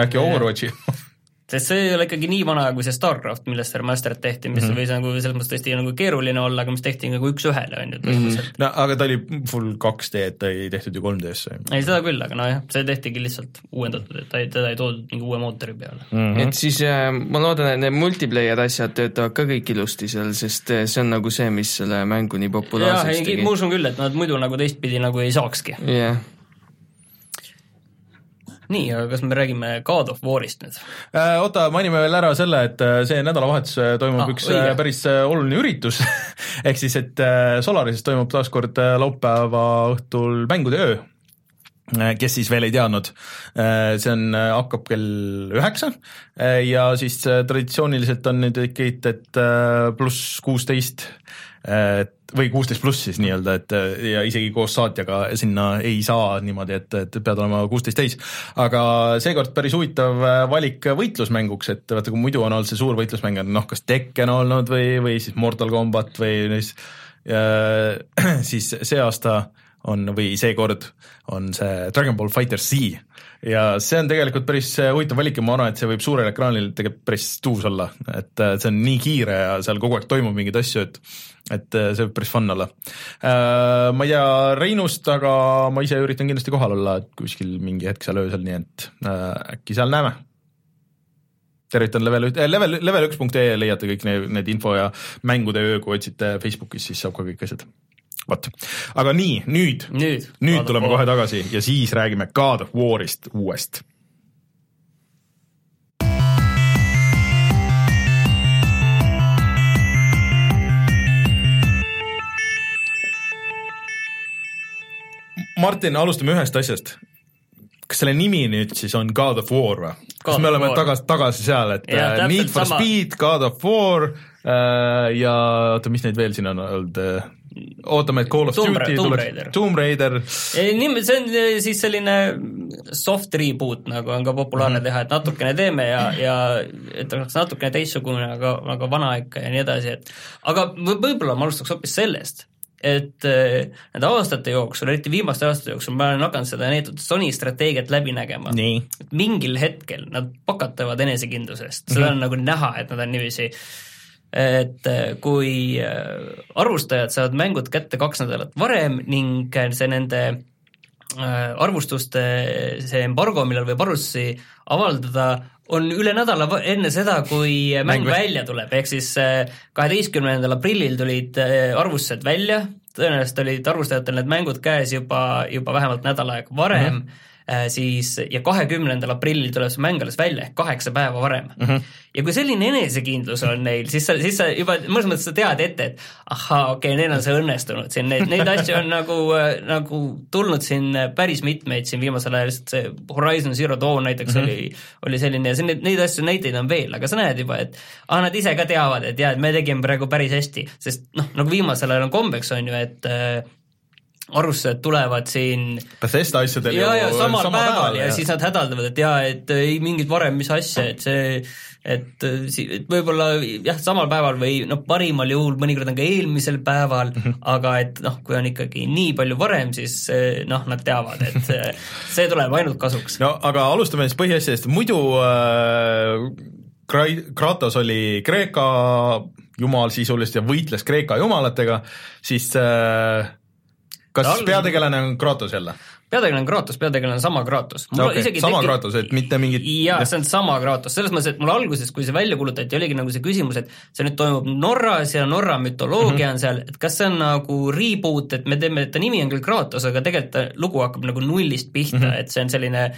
äkki Overwatchi sest see ei ole ikkagi nii vana kui see StarCraft, millest see remaster'id tehti, mis mm -hmm. võis nagu selles mõttes tõesti nagu keeruline olla, aga mis tehti nagu üks-ühele, on ju, põhimõtteliselt. no aga ta oli full 2D, et ta ei tehtud ju 3D-sse ei, seda küll, aga nojah, see tehtigi lihtsalt uuendatud, et ta ei, teda ei toodud mingi uue mootori peale. mm. -hmm. et siis äh, ma loodan, et need multiplayer asjad töötavad ka kõik ilusti seal, sest äh, see on nagu see, mis selle mängu nii populaarseks ei, tegi ma. usun küll, et nad muidu nagu teistpidi nagu ei saakski. jah, nii, aga kas me räägime God of War'ist nüüd? Äh, oota, mainime veel ära selle, et äh, see nädalavahetus äh, toimub Ah, üks õige. õige. päris äh, oluline üritus ehk siis, et äh, Solarises toimub taas kord äh, laupäeva õhtul mängude öö. kes siis veel ei teadnud, see on, hakkab kell üheksa ja siis äh, traditsiooniliselt on nüüd ikkagi, et äh, pluss kuusteist või kuusteist pluss siis nii-öelda, et äh, ja isegi koos saatjaga sinna ei saa niimoodi, et, et pead olema kuusteist täis. aga seekord päris huvitav äh, valik võitlusmänguks, et vaata, kui muidu on olnud see suur võitlusmäng on noh, kas Tekken olnud või, või siis Mortal Combat või siis äh, siis see aasta on või seekord on see Dragon Ball Fighter Z ja see on tegelikult päris äh, huvitav valik ja ma arvan, et see võib suurel ekraanil tegelikult päris tuus olla, et äh, see on nii kiire ja seal kogu aeg toimub mingeid asju, et et äh, see võib päris fun olla. Ma ei tea Reinust, aga ma ise üritan kindlasti kohal olla, kuskil mingi hetk seal öösel, nii et äh, äkki seal näeme tervitan level level, level üks punkt ee leiate kõik need, need info ja mängude öö, kui otsite Facebookis, siis saab ka kõik asjad. vot, aga nii, nüüd, nüüd. nüüd tuleme kohe tagasi ja siis räägime God of War'ist uuest. Martin, alustame ühest asjast. kas selle nimi nüüd siis on God of War või? kas God me oleme tagasi, tagasi seal, et Jah, äh, Need for sama. Speed, God of War äh, ja oota, mis neid veel siin on olnud äh,? ootame, et Call of Tomb Duty Tomb Raider., Tomb Raider, see on eh, siis selline soft reboot, nagu on ka populaarne Mhm. teha, et natukene teeme ja, ja et oleks natukene teistsugune, aga, aga vana ikka ja nii edasi, et aga võ- võib-olla ma alustaks hoopis sellest, et eh, nende aastate jooksul, eriti viimaste aastate jooksul, ma olen hakanud seda neetud Sony strateegiat läbi nägema. mingil hetkel nad pakatavad enesekindlusest, seda on nagu näha, et nad on niiviisi et äh, kui äh, arvustajad saavad mängud kätte kaks nädalat varem ning see nende äh, arvustuste see embargo, millal võib arvustusi avaldada, on üle nädala enne seda, kui mäng Mäng vä- välja tuleb, ehk siis kaheteistkümnendal aprillil tulid arvustused välja, tõenäoliselt olid arvustajatel need mängud käes juba, juba vähemalt nädal aega varem. Mm, -hmm. Siis ja kahekümnendal aprillil tuleb see mäng alles välja ehk kaheksa päeva varem mm. -hmm. ja kui selline enesekindlus on neil, siis sa, siis sa juba mõnes mõttes sa tead ette, et ahhaa, okei okay,, neil on see õnnestunud siin, neid, neid asju on nagu, nagu tulnud siin päris mitmeid siin viimasel ajal, lihtsalt see Horizon Zero Dawn näiteks mm -hmm. oli, oli selline ja see, neid, neid asju, näiteid on veel, aga sa näed juba, et ah, nad ise ka teavad, et jaa, et me tegime praegu päris hästi, sest noh, nagu viimasel ajal on kombeks, on ju, et äh, arvustused tulevad siin Bethesda asjadel ja, ja samal sama päeval ja ja siis nad hädaldavad, et jaa, et ei mingit varem, mis asja, et see, et äh, et võib-olla jah, samal päeval või noh, parimal juhul mõnikord on ka eelmisel päeval mm, -hmm. aga et noh, kui on ikkagi nii palju varem, siis äh, noh, nad teavad, et see, tuleb ainult kasuks. no aga alustame siis põhiasjadest, muidu äh, Kra- Kratos oli Kreeka jumal sisuliselt ja võitles Kreeka jumalatega, siis äh, kas Tal- peategelane on Kratos jälle? peategelane on Kratos, peategelane on sama Kratos. okei, sama Kratos, et mitte mingit jaa, see on sama Kratos, selles mõttes, et mul alguses, kui see välja kuulutati, oligi nagu see küsimus, et see nüüd toimub Norras ja Norra mütoloogia mm -hmm. on seal, et kas see on nagu reboot, et me teeme, ta nimi on küll Kratos, aga tegelikult ta lugu hakkab nagu nullist pihta mm, -hmm. et see on selline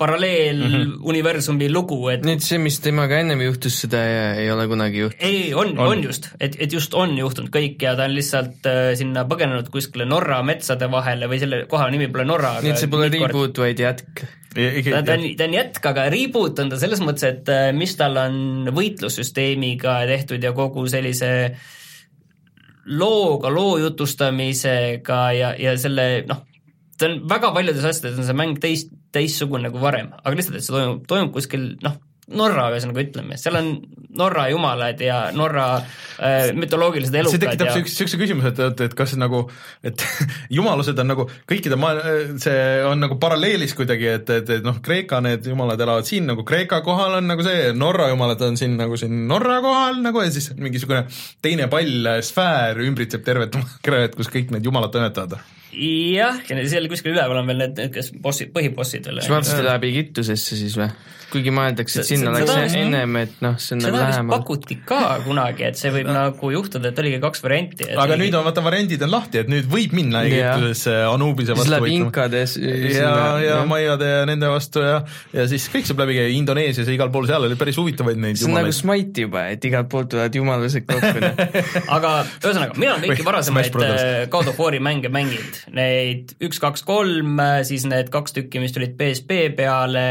paralleeluniversumi mm -hmm. lugu, et nüüd see, mis temaga ennem juhtus, seda ei, ei ole kunagi juhtunud. ei, on, on., on just, et, et just on juhtunud kõik ja ta on lihtsalt äh, sinna põgenenud kuskile Norra metsade vahele või selle koha nimi pole Norra. nii et see pole reboot, vaid jätk. ta, ta on, ta on jätk, aga reboot on ta selles mõttes, et äh, mis tal on võitlussüsteemiga tehtud ja kogu sellise looga, loo jutustamisega ja, ja selle noh, ta on väga paljudes asjades on see mäng teist, teistsugune kui varem, aga lihtsalt, et see toimub, toimub kuskil noh, Norra ühesõnaga ütleme, seal on Norra jumalad ja Norra äh, mütoloogilised elukad see tekitab ja siukse küsimuse, et, et, et kas nagu, et jumalused on nagu kõikide maa, see on nagu paralleelis kuidagi, et, et, et noh, Kreeka need jumalad elavad siin nagu Kreeka kohal on nagu see, Norra jumalad on siin nagu siin Norra kohal nagu ja siis mingisugune teine pall, sfäär ümbritseb tervet maakerat, kus kõik need jumalad toimetavad. jah, ja seal kuskil üleval on veel need, need, kes bossid, põhibossid veel. vaatasite läbi Egiptusesse siis või? kuigi mõeldakse, et Se- sinna läks ennem, et noh, see on nagu lähemal. pakuti ka kunagi, et see võib nagu juhtuda, et oligi kaks varianti. aga nüüd on vaata variandid on lahti, et nüüd võib minna. Egiptusesse Anubise siis vastu läbi võitlema. inkades ja, ja maiade ja nende vastu ja, ja siis kõik saab läbi käia Indoneesias ja igal pool seal oli päris huvitavaid neid see on nagu jumalaid. Smite juba, et igalt poolt tulevad jumalused kokku. noh. aga ühesõnaga, mina olen kõiki varasemaid äh, God of War'i mänge mänginud, neid üks, kaks, kolm, siis need kaks tükki, mis tulid PSP peale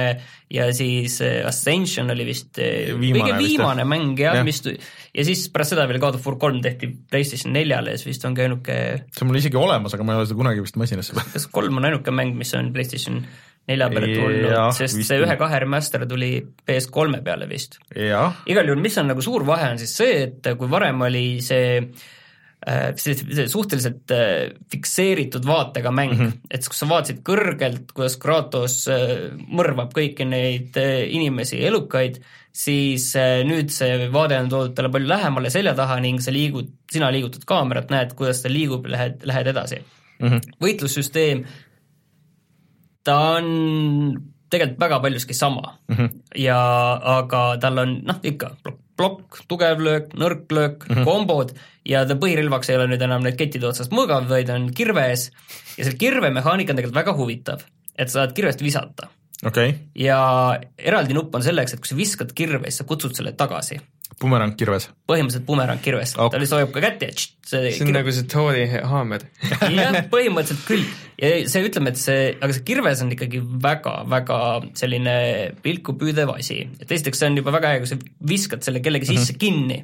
ja siis äh, Ascension oli vist Viimane kõige vist, viimane jah. mäng jah ja., mis ja siis pärast seda veel God of War kolm tehti PlayStation neljale ja siis vist ongi ainuke see on mul isegi olemas, aga ma ei ole seda kunagi vist masinasse pannud. kas kolm on ainuke mäng, mis on PlayStation nelja peale tulnud sest vist see ühe-kahe remaster tuli PS3 peale vist igal juhul, mis on nagu suur vahe, on siis see, et kui varem oli see äh, suhteliselt äh, fikseeritud vaatega mäng mm, -hmm. et kus sa vaatasid kõrgelt, kuidas Kratos äh, mõrvab kõiki neid äh, inimesi, elukaid, siis äh, nüüd see vaade on toodud talle palju lähemale selja taha ning sa liigud, sina liigutad kaamerat, näed, kuidas ta liigub, lähed, lähed edasi mm. -hmm. võitlussüsteem, ta on tegelikult väga paljuski sama mm. -hmm. ja aga tal on noh, ikka plokk, tugev löök, nõrk löök mm, -hmm. kombod ja ta põhirelvaks ei ole nüüd enam need kettide otsast mõõgav, vaid on kirves ja selle kirve mehaanika on tegelikult väga huvitav, et sa saad kirvest visata okei okay., ja eraldi nupp on selleks, et kui sa viskad kirve, siis sa kutsud selle tagasi. Bumerang kirves. põhimõtteliselt bumerang kirvest Ok. okay., ta lihtsalt hoiab ka kätte ja tšt, see see on nagu see Thori haamer. jah, põhimõtteliselt küll ja see ütleme, et see, aga see kirves on ikkagi väga-väga selline pilku püüdev asi, et esiteks see on juba väga hea, kui sa viskad selle kellegi sisse mm -hmm. kinni,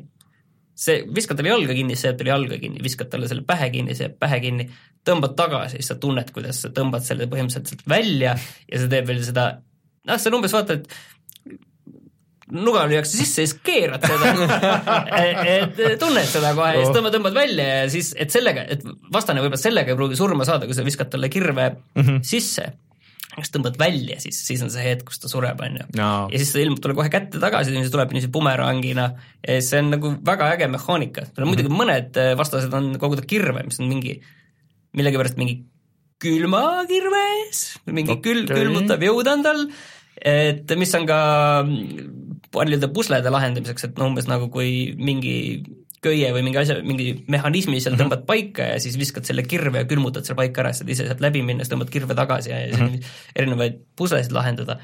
see, viskad talle jalga kinni, see jääb talle jalga kinni, viskad talle selle pähe kinni, see jääb pähe kinni, tõmbad tagasi, siis sa tunned, kuidas sa tõmbad selle põhimõtteliselt sealt välja ja see teeb veel seda, noh, see on umbes vaata, et nuga lüüakse sisse ja siis keerad seda. Et tunned seda kohe ja siis tõmbad, tõmbad välja ja siis, et sellega, et vastane võib-olla sellega ei pruugi surma saada, kui sa viskad talle kirve mm -hmm. sisse, siis tõmbad välja, siis, siis on see hetk, kus ta sureb, on ju. Ja siis ta ilmub talle kohe kätte tagasi, see tuleb niiviisi bumerangina. Ja see on nagu väga äge mehaanika, tal on muidugi mõned äh, vastased on koguda kirve, mis on mingi, millegipärast mingi külmakirves mingi okay. kül-, külmutav jõud on tal, et mis on ka paljude puslede lahendamiseks, et no umbes nagu kui mingi köie või mingi asja, mingi mehhanismi seal tõmbad paika ja siis viskad selle kirve ja külmutad selle paika ära, siis saad ise sealt läbi minna, siis tõmbad kirve tagasi ja, ja siis erinevaid puslesid lahendada.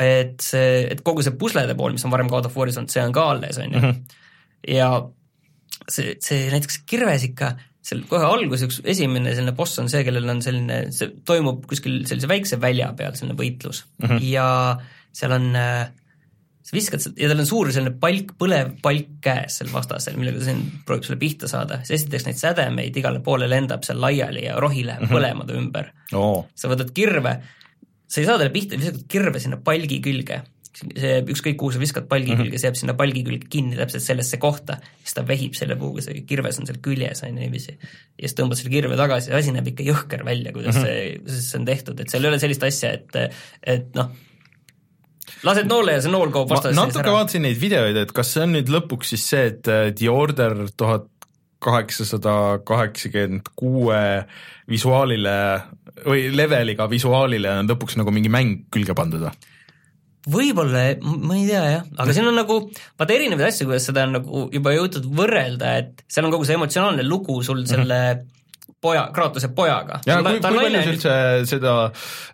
et see, et kogu see puslede pool, mis on varem God of War'is olnud, see on ka alles, on ju. ja see, see näiteks kirves ikka, seal kohe alguses üks esimene selline boss on see, kellel on selline, see toimub kuskil sellise väikse välja peal, selline võitlus mm -hmm. ja seal on äh, sa viskad ja tal on suur selline palk, põlev palk käes seal vastasel, millega ta siin proovib sulle pihta saada, siis esiteks neid sädemeid igale poole lendab seal laiali ja rohi läheb -hmm. põlema ta ümber. oo, sa võtad kirve, sa ei saa talle pihta, viskad kirve sinna palgi külge, see ükskõik kuhu sa viskad palgi -hmm. külge, see jääb sinna palgi külge kinni täpselt sellesse kohta, siis ta vehib selle puuga, see kirves on seal küljes, on ju niiviisi. ja siis tõmbad selle kirve tagasi ja asi näeb ikka jõhker välja, kuidas -hmm. see, kuidas see on tehtud, et seal ei ole sellist asja, et, et noh, lased noole ja see nool kaob ma vastasesse natuke vaatasin neid videoid, et kas see on nüüd lõpuks siis see, et äh, The Order tuhat kaheksasada kaheksakümmend kuue visuaalile või leveliga visuaalile on lõpuks nagu mingi mäng külge pandud või? võib-olla, ma ei tea jah, aga siin on nagu vaata erinevaid asju, kuidas seda on nagu juba jõutud võrrelda, et seal on kogu see emotsionaalne lugu sul selle mm -hmm poja, Kratose pojaga. ja kui, kui palju see üldse seda,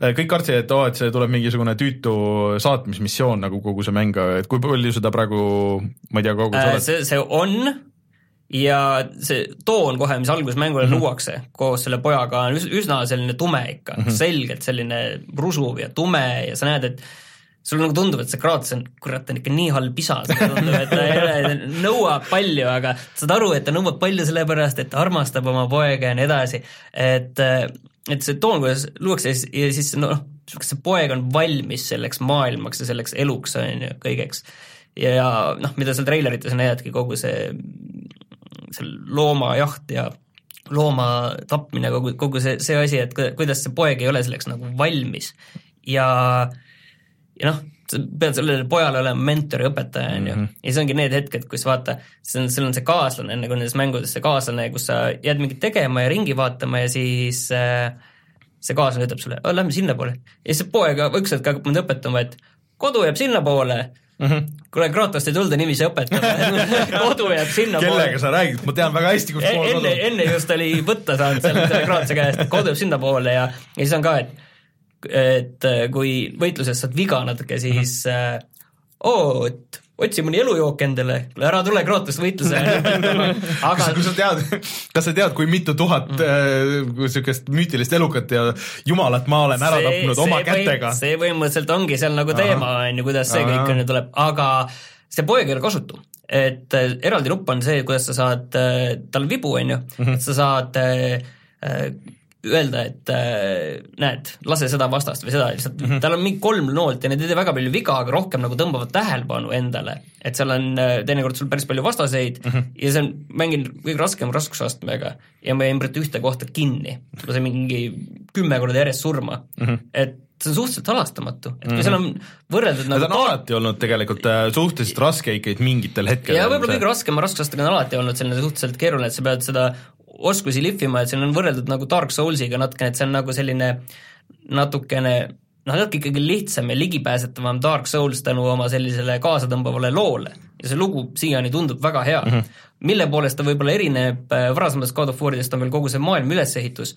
kõik kartsid, et oo oh,, et see tuleb mingisugune tüütu saatmismissioon nagu kogu see mäng, et kui palju seda praegu, ma ei tea, kogu äh, see, see on ja see toon kohe, mis alguses mängule mm -hmm. luuakse koos selle pojaga, on üsna selline tume ikka mm, -hmm. selgelt selline rusuv ja tume ja sa näed, et sulle nagu tundub, et see Kratos on, kurat, on ikka nii halb isa, sulle tundub, et ta ei ole, nõuab palju, aga saad aru, et ta nõuab palju sellepärast, et ta armastab oma poega ja nii edasi, et et see toon, kuidas luuakse ja siis noh, see poeg on valmis selleks maailmaks ja selleks eluks, on ju, kõigeks. ja noh, mida seal treilerites näidadki, kogu see, see loomajaht ja looma tapmine, kogu, kogu see, see asi, et kuidas see poeg ei ole selleks nagu valmis ja äh, ja noh, sa pead sellele pojale olema mentor ja õpetaja, on ju, mhm. ja siis ongi need hetked, kus vaata, see on, sul on see kaaslane, nagu nendes mängudes see kaaslane, kus sa jääd mingit tegema ja ringi vaatama ja siis äh, see kaaslane ütleb sulle, lähme sinnapoole. ja siis see poeg üks hetk hakkab mind õpetama, et kodu jääb sinnapoole mm -hmm. kuule, Kratost ei tulda niiviisi õpetama kodu jääb sinnapoole. kellega sa räägid, ma tean väga hästi, kus pool kodu. enne, enne just oli võtta saanud selle, selle Kratose käest, et kodu jääb sinnapoole ja, ja siis on ka, et et äh, kui võitluses saad viga natuke, siis äh, oo, et otsi mõni elujook endale, ära tule Kratos võitlusele aga kui sa tead, kas sa tead, kui mitu tuhat niisugust mm. äh, müütilist elukat ja jumalat ma olen ära see, tapnud oma kätega? see põhimõtteliselt ongi seal nagu teema, on ju, kuidas see Aha. kõik on ju tuleb, aga see poeg ei ole kasutu. et äh, eraldi nupp on see, kuidas sa saad äh,, tal on vibu, on ju, mhm. et sa saad äh öelda, et äh, näed, lase seda vastast või seda, lihtsalt mm -hmm. tal on mingi kolm noolt ja need ei tee väga palju viga, aga rohkem nagu tõmbavad tähelepanu endale. et seal on äh, teinekord sul päris palju vastaseid mm -hmm. ja see on, mängin kõige raskem raskusastmega ja ma jäin praegu ühte kohta kinni. ma sain mingi kümme korda järjest surma mm, -hmm. et see on suhteliselt halastamatu, et kui mm -hmm. seal on võrreldud nagu ta on alati olnud tegelikult äh, suhteliselt raske ikkagi mingitel hetkedel. ja võib-olla kõige raskema raskusastmega on alati olnud selline suhteliselt keeruline, et sa pead seda oskusi lihvima, et siin on võrreldud nagu Dark Soulsiga natukene, et see on nagu selline natukene noh, natuke ikkagi lihtsam ja ligipääsetavam Dark Souls tänu oma sellisele kaasatõmbavale loole ja see lugu siiani tundub väga hea mm. -hmm. mille poolest ta võib-olla erineb äh, varasematest God of Waridest, on veel kogu see maailma ülesehitus,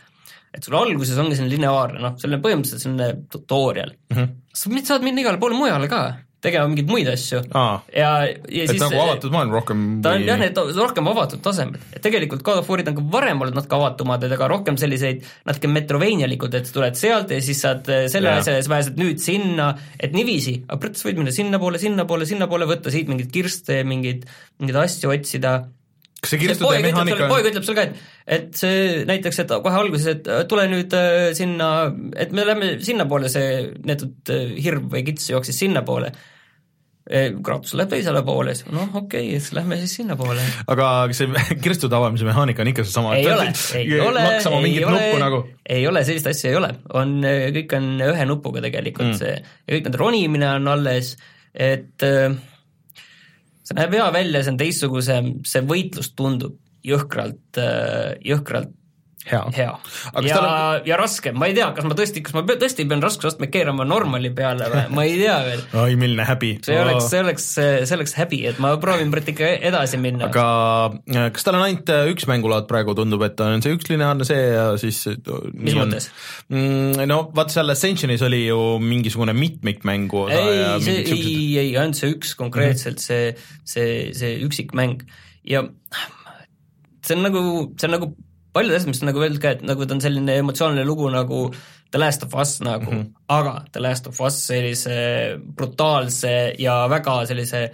et sul alguses ongi selline lineaarne, noh, selline põhimõtteliselt selline tutorial mm. -hmm. sa saad minna igale poole mujale ka tegema mingeid muid asju. Aa, ja, ja siis nagu avatud maailm rohkem ta on või... jah, need rohkem avatud tasemed, et tegelikult God of War'id on ka varem olnud natuke avatumad, aga rohkem selliseid natuke Metroveenialikud, et tuled sealt ja siis saad äh, selle asja ja siis pääsed nüüd sinna, et niiviisi, aga sa võid minna sinnapoole, sinnapoole, sinnapoole, võtta siit mingeid kirste, mingeid, mingeid asju otsida kas see kirstude mehaanika poeg ütleb sulle ka, et, et see näiteks, et kohe alguses, et tule nüüd äh, sinna, et me lähme sinnapoole, see neetud äh, hirv või kits jooksis sinnapoole Kratos läheb teisele poole, siis noh, okei okay,, siis lähme siis sinnapoole. aga see kirstude avamise mehaanika on ikka seesama? ei ole, ei ole, ei ole, nagu? ei ole, sellist asja ei ole, on, kõik on ühe nupuga tegelikult mm. see ja kõik need ronimine on alles, et äh, see näeb hea välja, see on teistsugusem, see võitlus tundub jõhkralt, jõhkralt hea, hea.. ja on..., ja raske, ma ei tea, kas ma tõesti, kas ma tõesti pean raskusastme keerama normali peale või, ma ei tea veel oi, milline häbi. see oleks, see oleks, see oleks häbi, et ma proovin praegu ikka edasi minna. aga äh, kas tal on ainult äh, üks mängulaad praegu, tundub, et on see üks lineaarne see ja siis äh, mis mõttes? Mm, no vaat seal Ascensionis oli ju mingisugune mitmikmängu osa ei, see, ei, ei, ainult see üks konkreetselt mm, -hmm. see, see, see üksikmäng ja see on nagu, see on nagu paljud asjad, mis on nagu öeldud ka, et nagu ta on selline emotsionaalne lugu nagu The Last of Us nagu mm, -hmm. aga The Last of Us sellise brutaalse ja väga sellise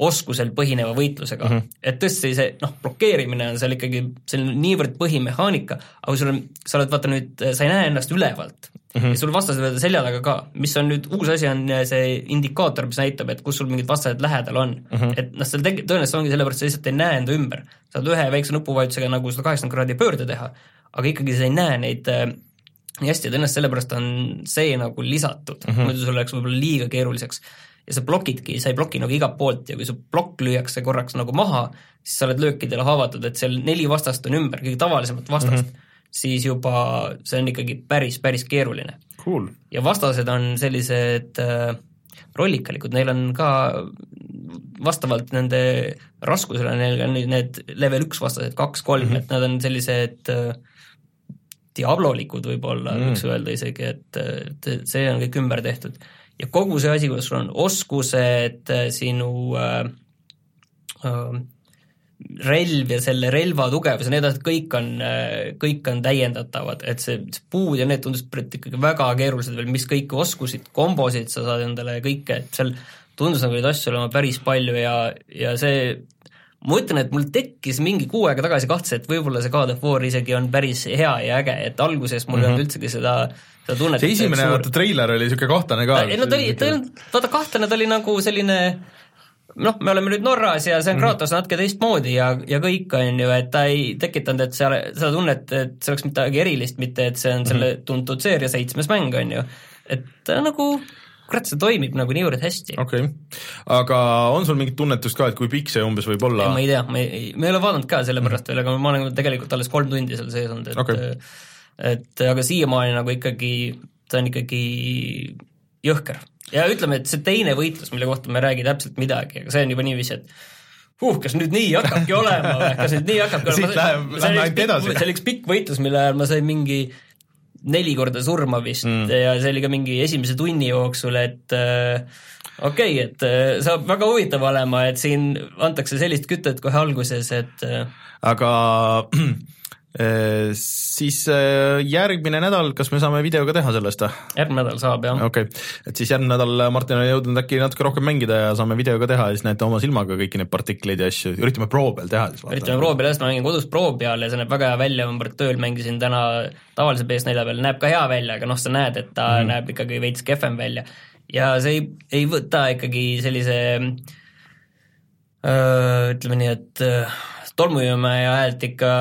oskusel põhineva võitlusega mm, -hmm. et tõesti see noh, blokeerimine on seal ikkagi selline niivõrd põhimehaanika, aga sul on, sa oled vaata nüüd, sa ei näe ennast ülevalt mm -hmm. ja sul vastased võivad selja taga ka, mis on nüüd uus asi, on see indikaator, mis näitab, et kus sul mingid vastased lähedal on mm. -hmm. et noh, seal teg-, tõenäoliselt ongi sellepärast, sa lihtsalt ei näe enda ümber. saad ühe väikse nupuvajutusega nagu sada kaheksakümmend kraadi pöörde teha, aga ikkagi sa ei näe neid äh, nii hästi ja tõenäoliselt sellepärast on see nagu lisatud mm, -hmm. muidu sul läheks võib-olla liiga keeruliseks. ja sa blokidki, sa ei bloki nagu igalt poolt ja kui su plokk lüüakse korraks nagu maha, siis sa oled löökidele haavatud, et seal neli vastast on ümber, kõige tavalisemat vastast mm. -hmm siis juba see on ikkagi päris, päris keeruline. Cool. ja vastased on sellised äh, rollikalikud, neil on ka vastavalt nende raskusele, neil on need level üks vastased, kaks, kolm mm, -hmm. et nad on sellised äh, diablolikud võib-olla mm., võiks öelda isegi, et, see on kõik ümber tehtud. ja kogu see asi, kus sul on oskused, sinu äh, äh, relv ja selle relva tugevus ja nii edasi, kõik on, kõik on täiendatavad, et see, see puud ja need tundusid ikkagi väga keerulised veel, mis kõiki oskusid, kombosid sa saad endale ja kõike, et seal tundus nagu neid asju olema päris palju ja, ja see ma ütlen, et mul tekkis mingi kuu aega tagasi kahtlus, et võib-olla see God of War isegi on päris hea ja äge, et alguses mul ei mm -hmm. olnud üldsegi seda seda tunnet see esimene vaata treiler oli niisugune kahtlane ka. ei no ta oli, ta ei olnud, vaata kahtlane, ta oli nagu selline noh, me oleme nüüd Norras ja see on mhm. Kratos natuke teistmoodi ja, ja kõik, on ju, et ta ei tekitanud, et seal seda tunnet, et see oleks midagi erilist, mitte et see on selle mhm. tuntud seeria seitsmes mäng, on ju. et ta nagu kurat, see toimib nagu niivõrd hästi. okei okay., aga on sul mingit tunnetust ka, et kui pikk see umbes võib olla? ma ei tea, ma ei, ma ei ole vaadanud ka sellepärast mhm. veel, aga ma olen tegelikult alles kolm tundi seal sees olnud, et okay. et aga siiamaani nagu ikkagi, ta on ikkagi jõhker ja ütleme, et see teine võitlus, mille kohta me ei räägi täpselt midagi, aga see on juba niiviisi, et huh, kas nüüd nii hakkabki olema või, kas nüüd nii hakkabki olema? läheb, lähme ainult edasi. see oli üks pikk võitlus, mille ajal ma sain mingi neli korda surma vist mm. ja see oli ka mingi esimese tunni jooksul, et äh, okei okay,, et äh, saab väga huvitav olema, et siin antakse sellist kütet kohe alguses, et äh, aga siis äh, järgmine nädal, kas me saame videoga teha sellest või? järgmine nädal saab, jah. okei okay., et siis järgmine nädal Martin on jõudnud äkki natuke rohkem mängida ja saame videoga teha ja siis näete oma silmaga kõiki neid partikleid ja asju, üritame pro peal teha siis. üritame pro peal, jah, ma mängin kodus pro peal ja see näeb väga hea välja, ma tööl mängisin täna tavalise PS4 peal, näeb ka hea välja, aga noh, sa näed, et ta mm. näeb ikkagi veits kehvem välja. ja see ei, ei võta ikkagi sellise öö, ütleme nii, et tolmuimeja häält ikka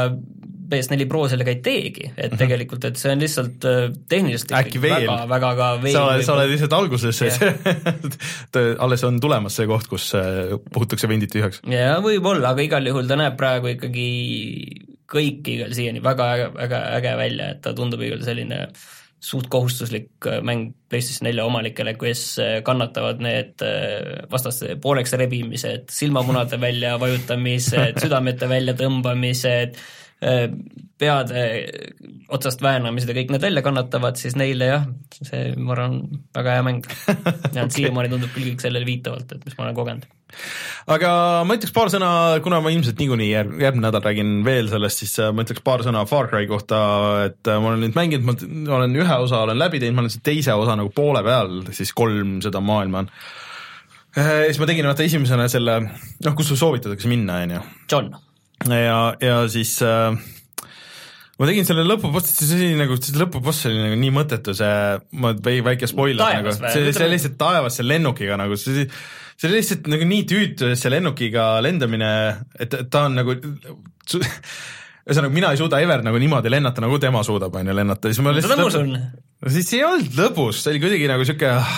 PS4 Pro sellega ei teegi, et -hmm. tegelikult, et see on lihtsalt äh, tehniliselt äkki veel, väga, väga ka veel sa oled, sa oled lihtsalt alguses yeah. alles on tulemas see koht, kus äh, puhutakse vendid tühjaks. jaa, võib-olla, aga igal juhul ta näeb praegu ikkagi kõik igal siiani väga äge, väga äge välja, et ta tundub igal selline suht kohustuslik äh, mäng PlayStation nelja omanikele, kes kannatavad need vastaste pooleks rebimised, silmamunade välja vajutamised, südamete väljatõmbamised, peade otsast väänamised ja kõik need välja kannatavad, siis neile jah, see ma arvan, väga hea mäng. ja okay. siiamaani tundub küll kõik sellele viitavalt, et mis ma olen kogenud. aga ma ütleks paar sõna, kuna ma ilmselt niikuinii järg, järgmine nädal räägin veel sellest, siis äh, ma ütleks paar sõna Far Cry kohta, et äh, ma olen nüüd mänginud, ma olen ühe osa olen läbi teinud, ma olen teise osa nagu poole peal, siis kolm seda maailma on siis ma tegin vaata esimesena selle, noh, kus sul soovitatakse minna, on ju. John ja, ja siis äh, ma tegin selle lõpuboss, see oli nagu, see lõpuboss oli nagu nii mõttetu, see, ma väike spoiler nagu, see, see lihtsalt taevas selle lennukiga nagu, see see oli lihtsalt nagu nii tüütu, see lennukiga lendamine, et ta on nagu ühesõnaga, mina ei suuda ever nagu niimoodi lennata, nagu tema suudab, on ju, lennata, siis ma lihtsalt lõbus on no siis ei olnud lõbus, see oli kuidagi nagu sihuke, ah,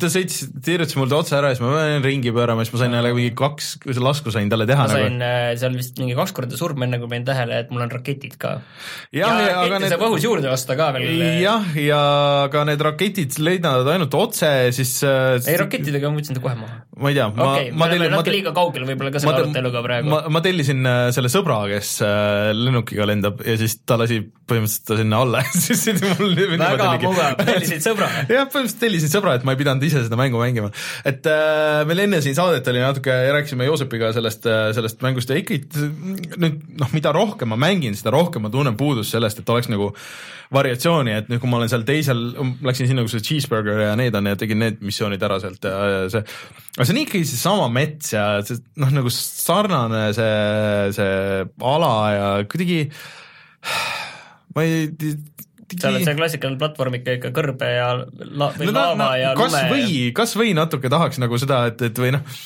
ta sõitis, tiirutas mul ta otse ära ja siis ma pean ringi pöörama, siis ma sain jälle mingi kaks lasku sain talle teha. ma sain nagu. seal vist mingi kaks korda surma, enne kui panin tähele, et mul on raketid ka. ja, ja, ja rakette need... saab õhus juurde osta ka veel. jah, ja ka need raketid lendavad ainult otse, siis äh, ei, rakettidega ma võtsin ta kohe maha. ma ei tea, ma okay, ma tellin natuke liiga kaugel võib-olla ka selle aruteluga praegu. ma, ma tellisin äh, selle sõbra, kes äh, lennukiga lendab ja siis ta lasi põhimõtteliselt ta sinna alla siis mul väga tellisin tellisid sõbra? jah, põhimõtteliselt tellisin sõbra, et ma ei pidanud ise seda mängu mängima. et äh, meil enne siin saadet oli natuke, rääkisime Joosepiga sellest, äh, sellest mängust ja ikkagi nüüd noh, mida rohkem ma mängin, seda rohkem ma tunnen puudust sellest, et oleks nagu variatsiooni, et nüüd, kui ma olen seal teisel, läksin sinna, kus see cheeseburger ja need on ja tegin need missioonid ära sealt ja, ja see, aga see on ikkagi seesama mets ja see noh, nagu sarnane see, see ala ja kuidagi ma ei seal on see klassikaline platvorm ikka, ikka kõrbe ja la-, või no, laava no, ja kas lume. või, kas või natuke tahaks nagu seda, et, et või noh,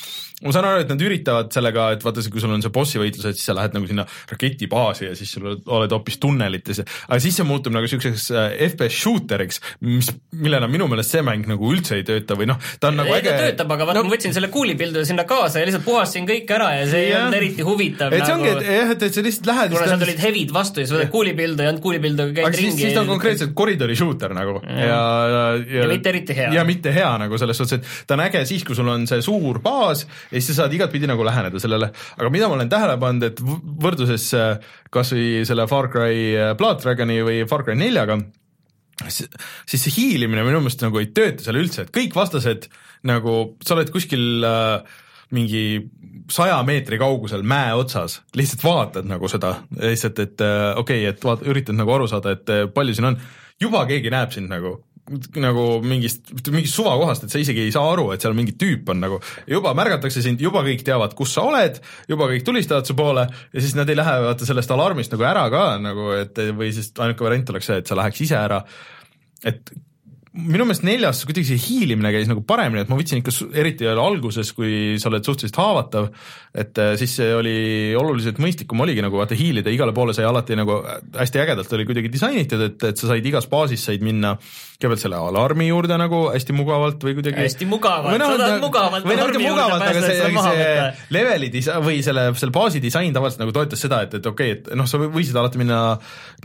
ma saan aru, et nad üritavad sellega, et vaata, kui sul on see bossi võitlus, et siis sa lähed nagu sinna raketibaasi ja siis sul oled hoopis tunnelites, aga siis see muutub nagu siukseks äh, FPS shooteriks, mis, millena minu meelest see mäng nagu üldse ei tööta või noh, ta on nagu ei, äge. ta töötab, aga vaata no,, ma võtsin selle kuulipildu sinna kaasa ja lihtsalt puhastasin kõik ära ja see ei olnud eriti huvitav. et see ongi, et jah, et, et sa lihtsalt lähed. kuna seal tulid hevid vastu ja sa võtad kuulipildu ja ainult kuulipildu käid ringi. siis ta on konkreetselt koridori shooter nagu ja, ja, ja, ja, ja mitte eriti hea. ja mitte hea nagu selles suhtes, et ta on äge siis, kui sul on see suur baas ja siis sa saad igatpidi nagu läheneda sellele, aga mida ma olen tähele pannud, et võrdluses äh, kas või selle Far Cry äh, Blood Dragoni või Far Cry neljaga, siis see hiilimine minu meelest nagu ei tööta seal üldse, et kõik vastased nagu, sa oled kuskil äh, mingi saja meetri kaugusel mäe otsas, lihtsalt vaatad nagu seda, lihtsalt, et äh, okei okay,, et vaat-, üritad nagu aru saada, et palju siin on, juba keegi näeb sind nagu, nagu mingist, mingist suvakohast, et sa isegi ei saa aru, et seal mingi tüüp on nagu, juba märgatakse sind, juba kõik teavad, kus sa oled, juba kõik tulistavad su poole ja siis nad ei lähe vaata sellest alarmist nagu ära ka nagu, et või siis ainuke variant oleks see, et sa läheks ise ära. et minu meelest neljas kuidagi see hiilimine käis nagu paremini, et ma võtsin ikka eriti alguses, kui sa oled suhteliselt haavatav, et äh, siis see oli oluliselt mõistlikum oligi nagu vaata hiilida, igale poole sai alati nagu hästi ägedalt oli kuidagi disainitud, et, et sa said igas baasis said minna kõigepealt selle alarmi juurde nagu hästi mugavalt või kuidagi hästi mugavalt, sa tahad mugavalt või natuke mugavalt, aga see, see leveli disa- või selle, selle baasi disain tavaliselt nagu toetas seda, et, et okei okay,, et noh, sa võisid alati minna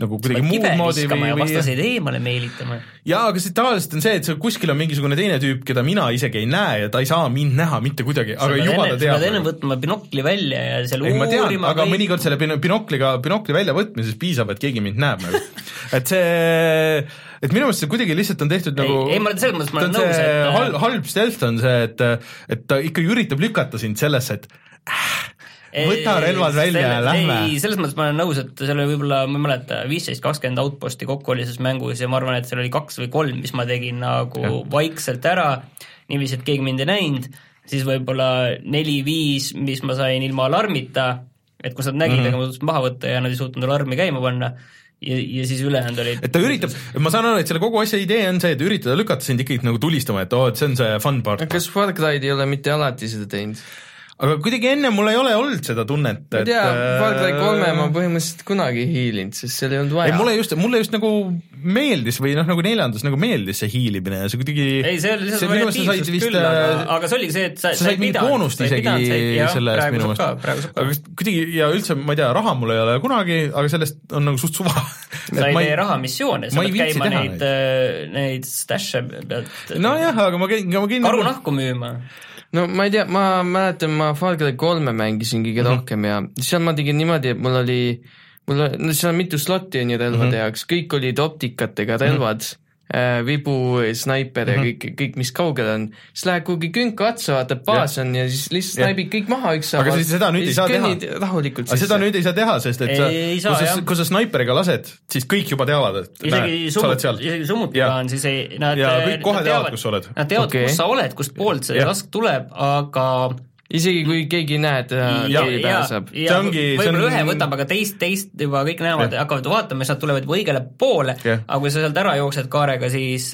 nagu kuidagi muud moodi või, või vastaseid eemale meelitama. jaa, aga see tavaliselt on see, et kuskil on mingisugune teine tüüp, keda mina isegi ei näe ja ta ei saa mind näha mitte kuidagi, aga juba ta teab. sa pead enne võtma binokli välja ja seal ei, uurima. aga või... mõnikord selle binokliga, binokli väljavõtmisest piisab, et keegi mind näeb nagu et see et minu meelest see kuidagi lihtsalt on tehtud ei, nagu ei, ma selles mõttes ma olen nõus, et halb, halb stealth on see, et, et ta ikkagi üritab lükata sind sellesse, et äh, võta relvad välja ja lähme. ei, selles mõttes ma olen nõus, et seal oli võib-olla, ma ei mäleta, viisteist, kakskümmend outpost'i kokku oli selles mängus ja ma arvan, et seal oli kaks või kolm, mis ma tegin nagu ja. vaikselt ära, niiviisi, et keegi mind ei näinud, siis võib-olla neli-viis, mis ma sain ilma alarmita, et kus nad nägid mm, -hmm. aga ma suutsin maha võtta ja nad ei suutnud alarmi käima panna ja, ja siis ülejäänud olid et ta üritab, ma saan aru, et selle kogu asja idee on see, et üritada lükata sind ikkagi nagu tulistama, et oo oh,, et see on see fun part. kas Far Cry ei ole mitte alati seda teinud? Aga kuidagi enne mul ei ole olnud seda tunnet, et ma ei tea, Far Cry kolme ma põhimõtteliselt kunagi ei hiilinud, sest seal ei olnud vaja. ei, mulle just, mulle just nagu meeldis või noh, nagu neljandas nagu meeldis see hiilimine ja see kuidagi ei, see oli lihtsalt variatiivsust küll, aga, äh, aga see oligi see, et sa, sa said mingit boonust isegi selle eest minu meelest. aga kuidagi ja üldse, ma ei tea, raha mul ei ole kunagi, aga sellest on nagu suht suva. Sa ei tee rahamissioone, sa pead käima neid, äh, neid stash'e pead nojah, aga ma käin, ma käin karunahku müüma no ma ei tea, ma mäletan, ma Far Cry kolme mängisin kõige mm -hmm. rohkem ja seal ma tegin niimoodi, et mul oli, mul, no seal on mitu slot'i on ju relvade mm -hmm. jaoks, kõik olid optikatega relvad mm. -hmm vibu, snaiper ja mm -hmm. kõik, kõik, mis kaugel on, siis lähed kuhugi künka otsa, vaatad, baas on ja siis lihtsalt snaibid kõik maha ükshaaval. aga siis seda nüüd ei saa teha. rahulikult aga seda nüüd ei saa teha, sest et sa, kui sa, kui sa snaiperiga lased, siis kõik juba teavad, et isegi summut, isegi summutiga on siis ei, nad ja kõik kohe teavad, kus sa oled. Nad teavad okay., kus sa oled, kust poolt see lask tuleb, aga isegi kui keegi ei näe, et keegi pääseb. võib-olla ühe võtab, aga teist, teist juba kõik näevad, hakkavad vaatama, nad tulevad juba õigele poole, aga kui sa sealt ära jooksed kaarega, siis,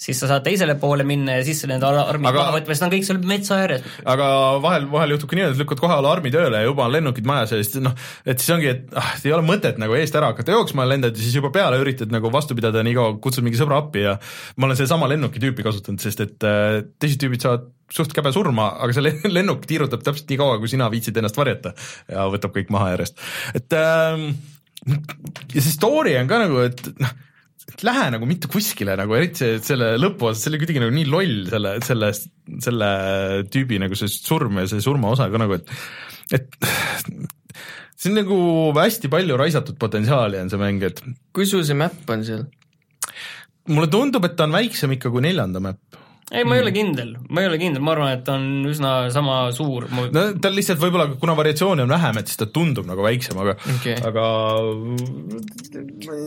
siis sa saad teisele poole minna ja siis nende alarmid maha võtma, sest nad on kõik seal metsa ääres. aga vahel, vahel juhtub ka nii, et lükkad kohe alarmi tööle ja juba on lennukid majas ja siis noh, et siis ongi, et ah, ei ole mõtet nagu eest ära hakata jooksma, lendad ja siis juba peale üritad nagu vastu pidada, nii kaua kutsud mingi sõbra appi ja ma olen sedasama lennuki tüüpi kasutanud, sest et äh, teised tüübid saavad suht käbe surma, aga see lennuk tiirutab täpselt nii kaua, kui sina viitsid ennast varjata ja võtab kõik maha järjest. et ähm, ja see story on ka nagu, et noh, et lähe nagu mitte kuskile nagu, eriti see, selle lõpuosas, see oli kuidagi nagu nii loll, selle, selle, selle tüübi nagu see surm ja see surmaosa ka nagu, et, et see on nagu hästi palju raisatud potentsiaali on see mäng, et kui sul see map on seal? mulle tundub, et ta on väiksem ikka kui neljanda map ei, ma ei ole kindel, ma ei ole kindel, ma arvan, et on üsna sama suur. no tal lihtsalt võib-olla, kuna variatsiooni on vähem, et siis ta tundub nagu väiksem, aga okay., aga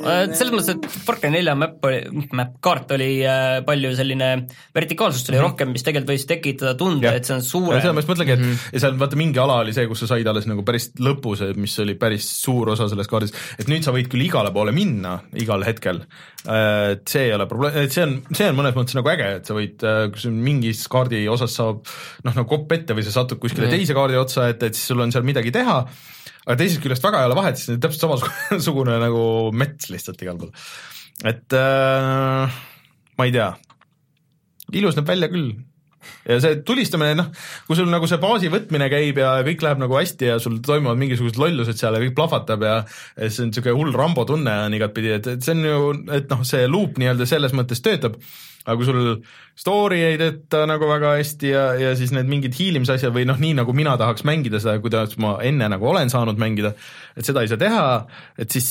äh, selles mõttes, et Far Cry nelja map oli, map, kaart oli äh, palju selline, vertikaalsust oli mm -hmm. rohkem, mis tegelikult võis tekitada tunde, et see on suurem. seda ma just mõtlengi, et mm -hmm. ja seal vaata mingi ala oli see, kus sa said alles nagu päris lõpus, mis oli päris suur osa sellest kaardist, et nüüd sa võid küll igale poole minna igal hetkel, et see ei ole probleem, see on, see on mõnes mõttes nagu äge, et sa võid äh, kui sul mingis kaardi osas saab noh, nagu kopp ette või sa satud kuskile Mm. teise kaardi otsa, et, et siis sul on seal midagi teha, aga teisest küljest väga ei ole vahet, on täpselt samasugune nagu mets lihtsalt igal pool. et äh, ma ei tea, ilus näeb välja küll ja see tulistamine, noh, kui sul nagu see baasi võtmine käib ja kõik läheb nagu hästi ja sul toimuvad mingisugused lollused seal ja kõik plahvatab ja siis on niisugune hull Rambo tunne on igatpidi, et, et see on ju, et noh, see loop nii-öelda selles mõttes töötab, aga kui sul story ei tööta nagu väga hästi ja, ja siis need mingid hiilimise asjad või noh, nii nagu mina tahaks mängida seda, kuidas ma enne nagu olen saanud mängida, et seda ei saa teha, et siis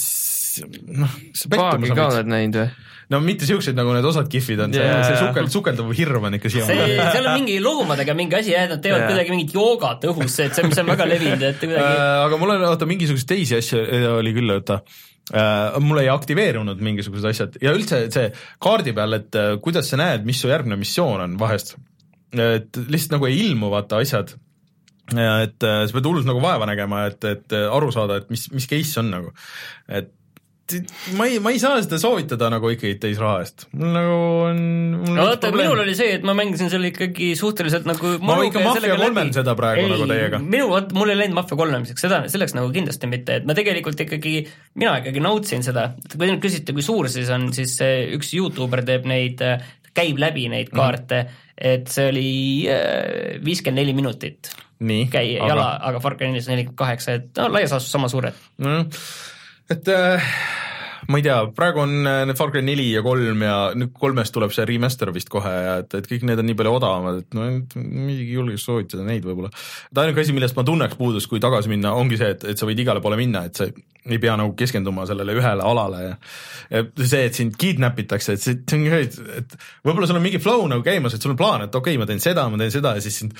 noh, see paagi ka on oled näinud või? no mitte siuksed, nagu need osad kihvid on, see Jaa. see sukel-, sukelduv hirm on ikka see, siiamaani. seal on mingi loomadega mingi asi jah, et nad teevad Jaa. kuidagi mingit joogat õhus, et see, mis on väga levinud, et kuidagi Äh, aga mul on, oota, mingisuguseid teisi asju äh, oli küll, oota äh, mul ei aktiveerunud mingisugused asjad ja üldse see kaardi peal, et kuidas sa näed, mis su järgmine missioon on vahest. et lihtsalt nagu ei ilmu vaata asjad. et sa pead hullult nagu vaeva nägema, et, et aru saada, et mis, mis case on nagu, et ma ei, ma ei saa seda soovitada nagu ikkagi täisraha eest, mul nagu on mul vaata, minul oli see, et ma mängisin seal ikkagi suhteliselt nagu Ma ikka Mafia kolmel seda praegu ei, nagu teiega. minu, vot mul ei läinud Mafia kolmemiseks, seda, selleks nagu kindlasti mitte, et ma tegelikult ikkagi, mina ikkagi nautisin seda, kui te nüüd küsite, kui suur siis on, siis see üks Youtuber teeb neid, käib läbi neid kaarte mm, -hmm. et see oli äh, viiskümmend neli minutit nii, käi-, jala, aga Far Cry nelis on nelikümmend kaheksa, et no laias laastus sama suured. nojah, et äh, ma ei tea, praegu on äh, need Far Cry neli ja kolm ja nüüd kolmest tuleb see remaster vist kohe ja et, et kõik need on nii palju odavamad, et no muidugi julgeks soovitada neid võib-olla. et ainuke asi, millest ma tunneks puudust, kui tagasi minna, ongi see, et, et sa võid igale poole minna, et sa ei pea nagu keskenduma sellele ühele alale ja ja see, et sind kidnap itakse, et see, see on et võib-olla sul on mingi flow nagu käimas, et sul on plaan, et okei okay,, ma teen seda, ma teen seda ja siis sind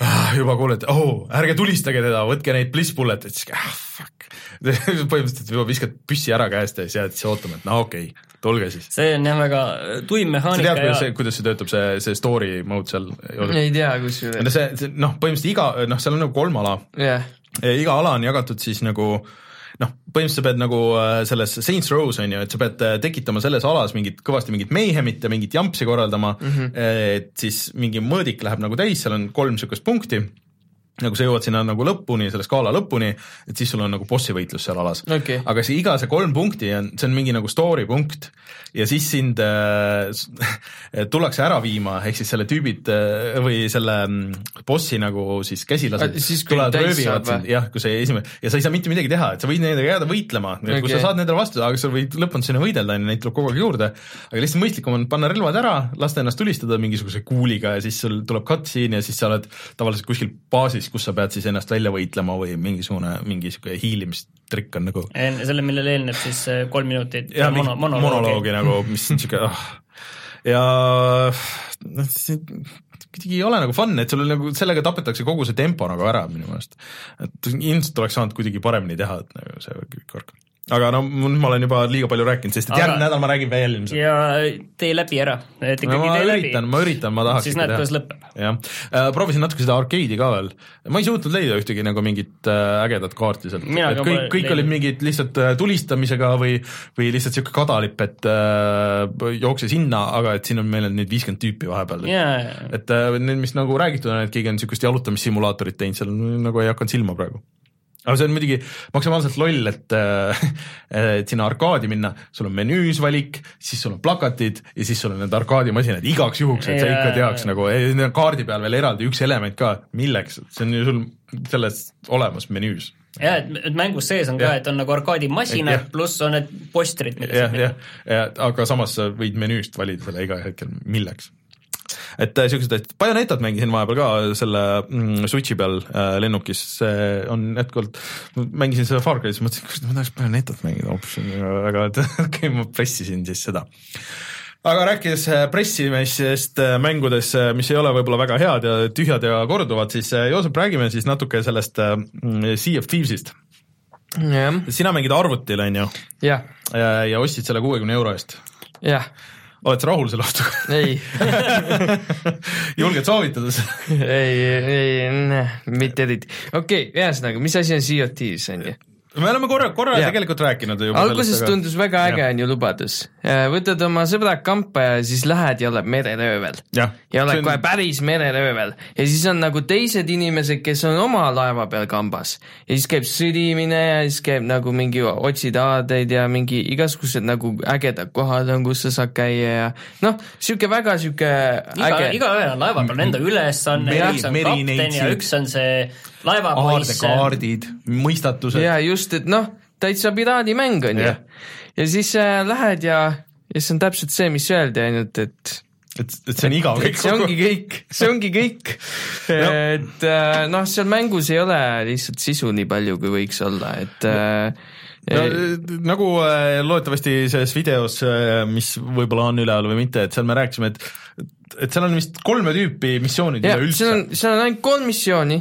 ah, juba kuuled, oh, ärge tulistage teda, võtke neid bliss bullet, et siis ah, fuck. põhimõtteliselt juba viskad püssi ära käest ja siis jääd siis ootama, et no okei okay,, tulge siis. see on jah väga tuim sa mehaanika tead, ja kuidas see, kuidas see töötab, see, see story mode seal? ei tea kusjuures, no see, see noh, põhimõtteliselt iga, noh, seal on nagu kolm ala jah, iga ala on jagatud siis nagu noh, põhimõtteliselt sa pead nagu äh, selles Saints Row's on ju, et sa pead äh, tekitama selles alas mingit kõvasti mingit mayhem'it ja mingit jampsi korraldama mm, -hmm. et siis mingi mõõdik läheb nagu täis, seal on kolm niisugust punkti nagu sa jõuad sinna nagu lõpuni, selle skaala lõpuni, et siis sul on nagu bossi võitlus seal alas. Okei. aga see iga see kolm punkti on, see on mingi nagu story punkt ja siis sind äh, tullakse ära viima, ehk siis selle tüübid äh, või selle mm, bossi nagu siis käsilased kui tulevad röövivad sind, jah, kui see esimene ja sa ei saa mitte midagi teha, et sa võid nendega jääda võitlema. Okay., kui sa saad nendele vastu, aga sa võid lõpuni sinna võidelda, neid tuleb kogu aeg juurde, aga lihtsalt mõistlikum on panna relvad ära, lasta ennast tulistada mingisuguse kuuliga ja siis sul tuleb cutscene ja siis sa oled tavaliselt kuskil baasis, kus sa pead siis ennast välja võitlema või mingisugune, mingi niisugune hiilimistrikk on nagu selle, millele eelneb siis äh, kolm minutit ja mono, monoloogi, monoloogi nagu, mis on siuke ah. ja noh, see kuidagi ei ole nagu fun, et sul nagu sellega tapetakse kogu see tempo nagu ära minu meelest. et ilmselt oleks saanud kuidagi paremini teha, et nagu see kõik värk. Aga no ma olen juba liiga palju rääkinud, sest et Aga- järgmine nädal ma räägin veel ilmselt. ja tee läbi ära, et no ikkagi ma tee läbi ma üritan, ma tahaks siis näed, kuidas lõpeb. jah äh,, proovisin natuke seda arkeedi ka veel, ma ei suutnud leida ühtegi nagu mingit äh, ägedat kaarti sealt, et kõik kõik olid leidnud. mingid lihtsalt äh, tulistamisega või, või lihtsalt siuke kadalipp, et äh, jookse sinna, aga et siin on meil nüüd viiskümmend tüüpi vahepeal jaa, et äh, need, mis nagu räägitud on, et keegi on niisugust jalutamissimulaatorit teinud, seal nagu ei hakanud silma praegu. Aga see on muidugi maksimaalselt loll, et äh, et sinna arkaadi minna, sul on menüüs valik, siis sul on plakatid ja siis sul on need arkaadimasinad igaks juhuks, et sa ikka teaks nagu, kaardi peal veel eraldi üks element ka, milleks, see on ju sul selles olemas menüüs. jah, et, et mängus sees on ka Jah., et on nagu arkaadimasinad pluss on need postrid, mida jah, jah, ja aga samas sa võid menüüst valida selle iga hetkel, milleks. Et äh, siuksed asjad, Bayonetat mängisin vahepeal ka selle mm, Switchi peal äh, lennukis, see on jätkuvalt, mängisin seda Far Cry'd, siis mõtlesin, kurat ma tahaks Bayonetat mängida hoopis, aga okei, ma pressisin siis seda. Aga rääkides äh, pressimisest äh, mängudes, mis ei ole võib-olla väga head ja tühjad ja korduvad, siis Joosep, räägime siis natuke sellest mm, Sea of Thieves'ist. jah, sina mängid arvutil, on ju, jah, ja, ja ostsid selle kuuekümne euro eest. Jah, oled sa rahul selle ostuga? ei julged soovitada seda? ei, ei, mitte eriti. okei okay,, ühesõnaga, mis asi on Thieves, on ju? Me oleme korra, korra Jaa. tegelikult rääkinud juba alguses sellest, aga- tundus väga äge on ju lubadus. võtad oma sõbrad kampa ja siis lähed ja oled mereröövel. ja oled on- kohe päris mereröövel ja siis on nagu teised inimesed, kes on oma laeva peal kambas ja siis käib sõdimine ja siis käib nagu mingi otsid aadeid ja mingi igasugused nagu ägedad kohad on, kus sa saad käia ja noh, sihuke väga sihuke iga, äge. igaühel on laeva peal enda ülesanne, Meri- üks on kapten ja üks on see laevapoiss. aardekaardid, mõistatused. ja just, et noh, täitsa piraadimäng on ju ja siis äh, lähed ja, ja see on täpselt see, mis öeldi, ainult et et, et see on igav kõik see ongi kõik, see ongi kõik. et äh, noh, seal mängus ei ole lihtsalt sisu nii palju, kui võiks olla, et äh, no, nagu äh, loodetavasti selles videos, mis võib-olla on üleval või mitte, et seal me rääkisime, et et seal on vist kolme tüüpi missioonid üleüldse seal on, seal on ainult kolm missiooni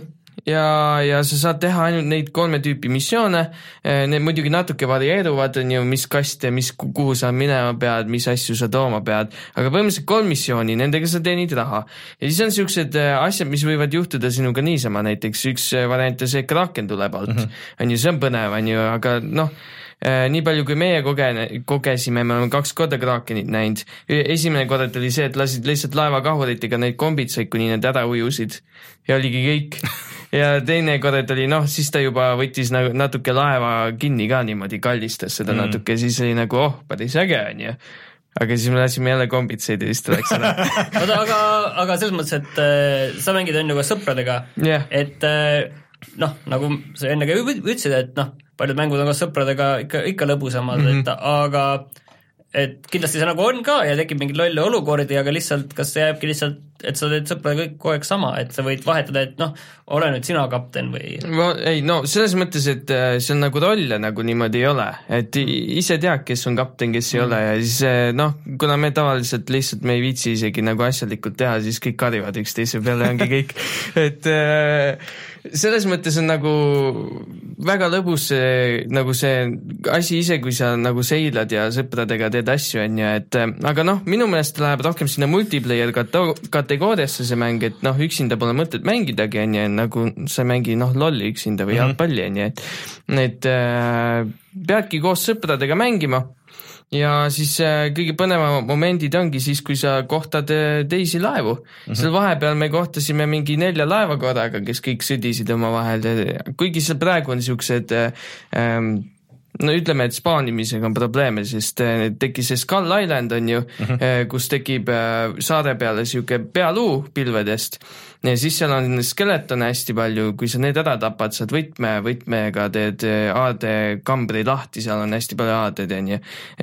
ja, ja sa saad teha ainult neid kolme tüüpi missioone, need muidugi natuke varieeruvad, on ju, mis kaste, mis, kuhu sa minema pead, mis asju sa tooma pead, aga põhimõtteliselt kolm missiooni, nendega sa teenid raha. ja siis on niisugused äh, asjad, mis võivad juhtuda sinuga niisama, näiteks üks äh, variant on see, et kraken tuleb alt mm, -hmm. on ju, see on põnev, on ju, aga noh, nii palju, kui meie koge-, kogesime, me oleme kaks korda kraakenit näinud. esimene kord oli see, et lasid lihtsalt laevakahuritega neid kombitsaid, kuni need ära ujusid ja oligi kõik. ja teine kord oli noh, siis ta juba võttis nagu natuke laeva kinni ka niimoodi, kallistas seda mm. natuke, siis oli nagu oh, päris äge onju. aga siis me lasime jälle kombitsaid ja siis ta läks ära. oota, aga, aga selles mõttes, et äh, sa mängid on ju ka sõpradega jah, et äh, noh, nagu sa enne ka ütlesid, et noh, paljud mängud on ka sõpradega ikka, ikka lõbusamad mm, -hmm. et aga et kindlasti see nagu on ka ja tekib mingeid lolle olukordi, aga lihtsalt kas see jääbki lihtsalt, et sa teed sõpradega kõik kogu aeg sama, et sa võid vahetada, et noh, ole nüüd sina kapten või? Ei no selles mõttes, et äh, seal nagu rolle nagu niimoodi ei ole, et ise tead, kes on kapten, kes ei mm. ole ja siis äh, noh, kuna me tavaliselt lihtsalt me ei viitsi isegi nagu asjalikult teha, siis kõik karjuvad üksteise peale ongi kõik, et äh, selles mõttes on nagu väga lõbus see nagu see asi ise, kui sa nagu seilad ja sõpradega teed asju, on ju, et äh, aga noh, minu meelest läheb rohkem sinna multiplayer kato- kategooriasse see mäng, et noh, üksinda pole mõtet mängidagi, on ju, nagu sa ei mängi noh, lolli üksinda või Mhm. jalgpalli, on ju, et et äh, peadki koos sõpradega mängima ja siis äh, kõige põnevamad momendid ongi siis, kui sa kohtad äh, teisi laevu mm. -hmm. seal vahepeal me kohtasime mingi nelja laeva korraga, kes kõik sõdisid omavahel, kuigi seal praegu on äh, ähm, no ütleme, et spaanimisega on probleeme, sest äh, tekkis see Skull Island on ju mm, -hmm. kus tekib äh, saare peale niisugune pealuu pilvedest ja siis seal on skeletone hästi palju, kui sa need ära tapad, saad võtme, võtmega teed äh, aadekambri lahti, seal on hästi palju aadeid, on ju.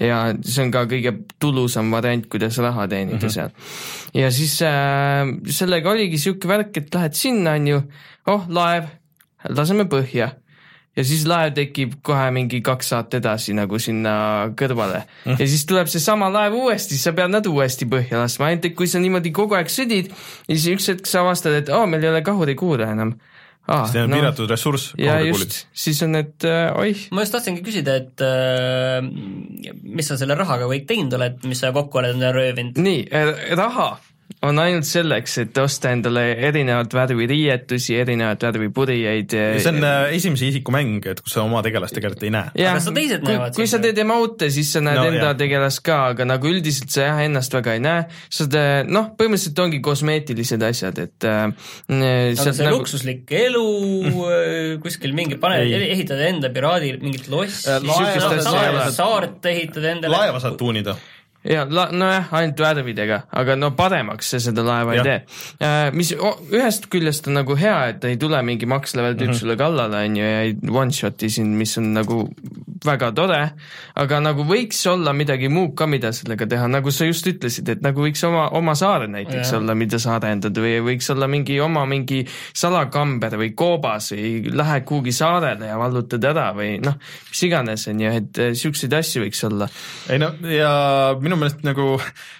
ja see on ka kõige tulusam variant, kuidas raha teenida mm -hmm. seal. ja siis äh, sellega oligi niisugune värk, et lähed sinna, on ju, oh laev, laseme põhja ja siis laev tekib kohe mingi kaks saat edasi nagu sinna kõrvale ja siis tuleb seesama laev uuesti, siis sa pead nad uuesti põhja laskma, ainult et kui sa niimoodi kogu aeg sõdid siis üks hetk sa avastad, et aa, meil ei ole kahurikuule enam. see on piiratud ressurss. ja just, siis on need äh, oih, ma just tahtsingi küsida, et äh, mis sa selle rahaga kõik teinud oled, mis sa kokku oled röövinud? nii, raha on ainult selleks, et osta endale erinevat värvi riietusi, erinevat värvi purjeid. see on äh, esimese isiku mäng, et kus sa oma tegelast tegelikult ei näe. Aga seda teised kui, näevad kui sa teed emote, siis sa näed No enda jah. tegelast ka, aga nagu üldiselt sa jah ennast väga ei näe, sa te- noh, põhimõtteliselt ongi kosmeetilised asjad, et äh, aga sealt see nagu... luksuslik elu äh, kuskil mingi, pane, Ei. ehitad enda piraadi mingit lossi Äh,, saart ehitad endale. laeva saad tuunida. Ja nojah, ainult värvidega, aga no paremaks see seda laeva ei Jah. tee. mis o- ühest küljest on nagu hea, et ei tule mingi max level tüüp mm -hmm. sulle kallale, on ju, ja ei one shot'i sind, mis on nagu väga tore, aga nagu võiks olla midagi muud ka, mida sellega teha, nagu sa just ütlesid, et nagu võiks oma, oma saar näiteks Jah. olla, mida sa arendad või võiks olla mingi oma mingi salakamber või koobas või lähed kuhugi saarele ja vallutad ära või noh, mis iganes, on ju, et eh, siukseid asju võiks olla ei no ja minu meelest nagu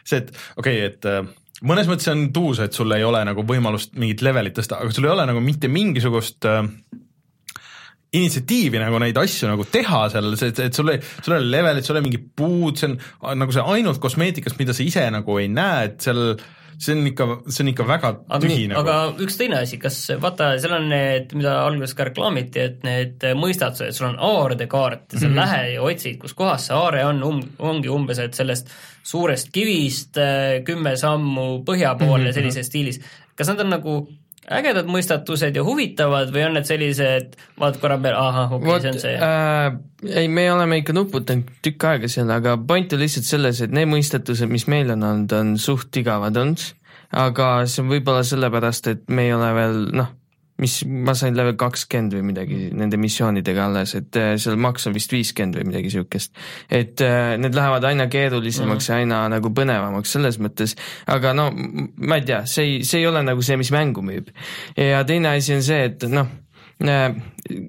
see, et okei okay,, et äh, mõnes mõttes on tuus, et sul ei ole nagu võimalust mingit levelit tõsta, aga sul ei ole nagu mitte mingisugust äh, initsiatiivi nagu neid asju nagu teha seal, see, et sul ei, sul ei ole levelit, sul ei ole mingit puud, see on nagu see ainult kosmeetikas, mida sa ise nagu ei näe, et seal see on ikka, see on ikka väga aga, tühi nagu. aga üks teine asi, kas vaata, seal on need, mida alguses ka reklaamiti, et need mõistatused, sul on aarde kaart ja sa mm -hmm. lähed ja otsid, kus kohas see aare on um,, ongi umbes, et sellest suurest kivist äh, kümme sammu põhja poole mm -hmm. sellises stiilis. kas nad on nagu ägedad mõistatused ja huvitavad või on need sellised, vaatad korra peale, ahah, okei okay,, see on see äh,? ei, me oleme ikka nuputanud tükk aega seal, aga point on lihtsalt selles, et need mõistatused, mis meil on olnud, on suht igavad olnud, aga see on võib-olla sellepärast, et me ei ole veel noh, mis ma sain level kakskümmend või midagi nende missioonidega alles, et äh, seal maks on vist viiskümmend või midagi niisugust. et äh, need lähevad aina keerulisemaks mm -hmm. ja aina nagu põnevamaks selles mõttes, aga no ma ei tea, see ei, see ei ole nagu see, mis mängu müüb. ja teine asi on see, et noh, Äh,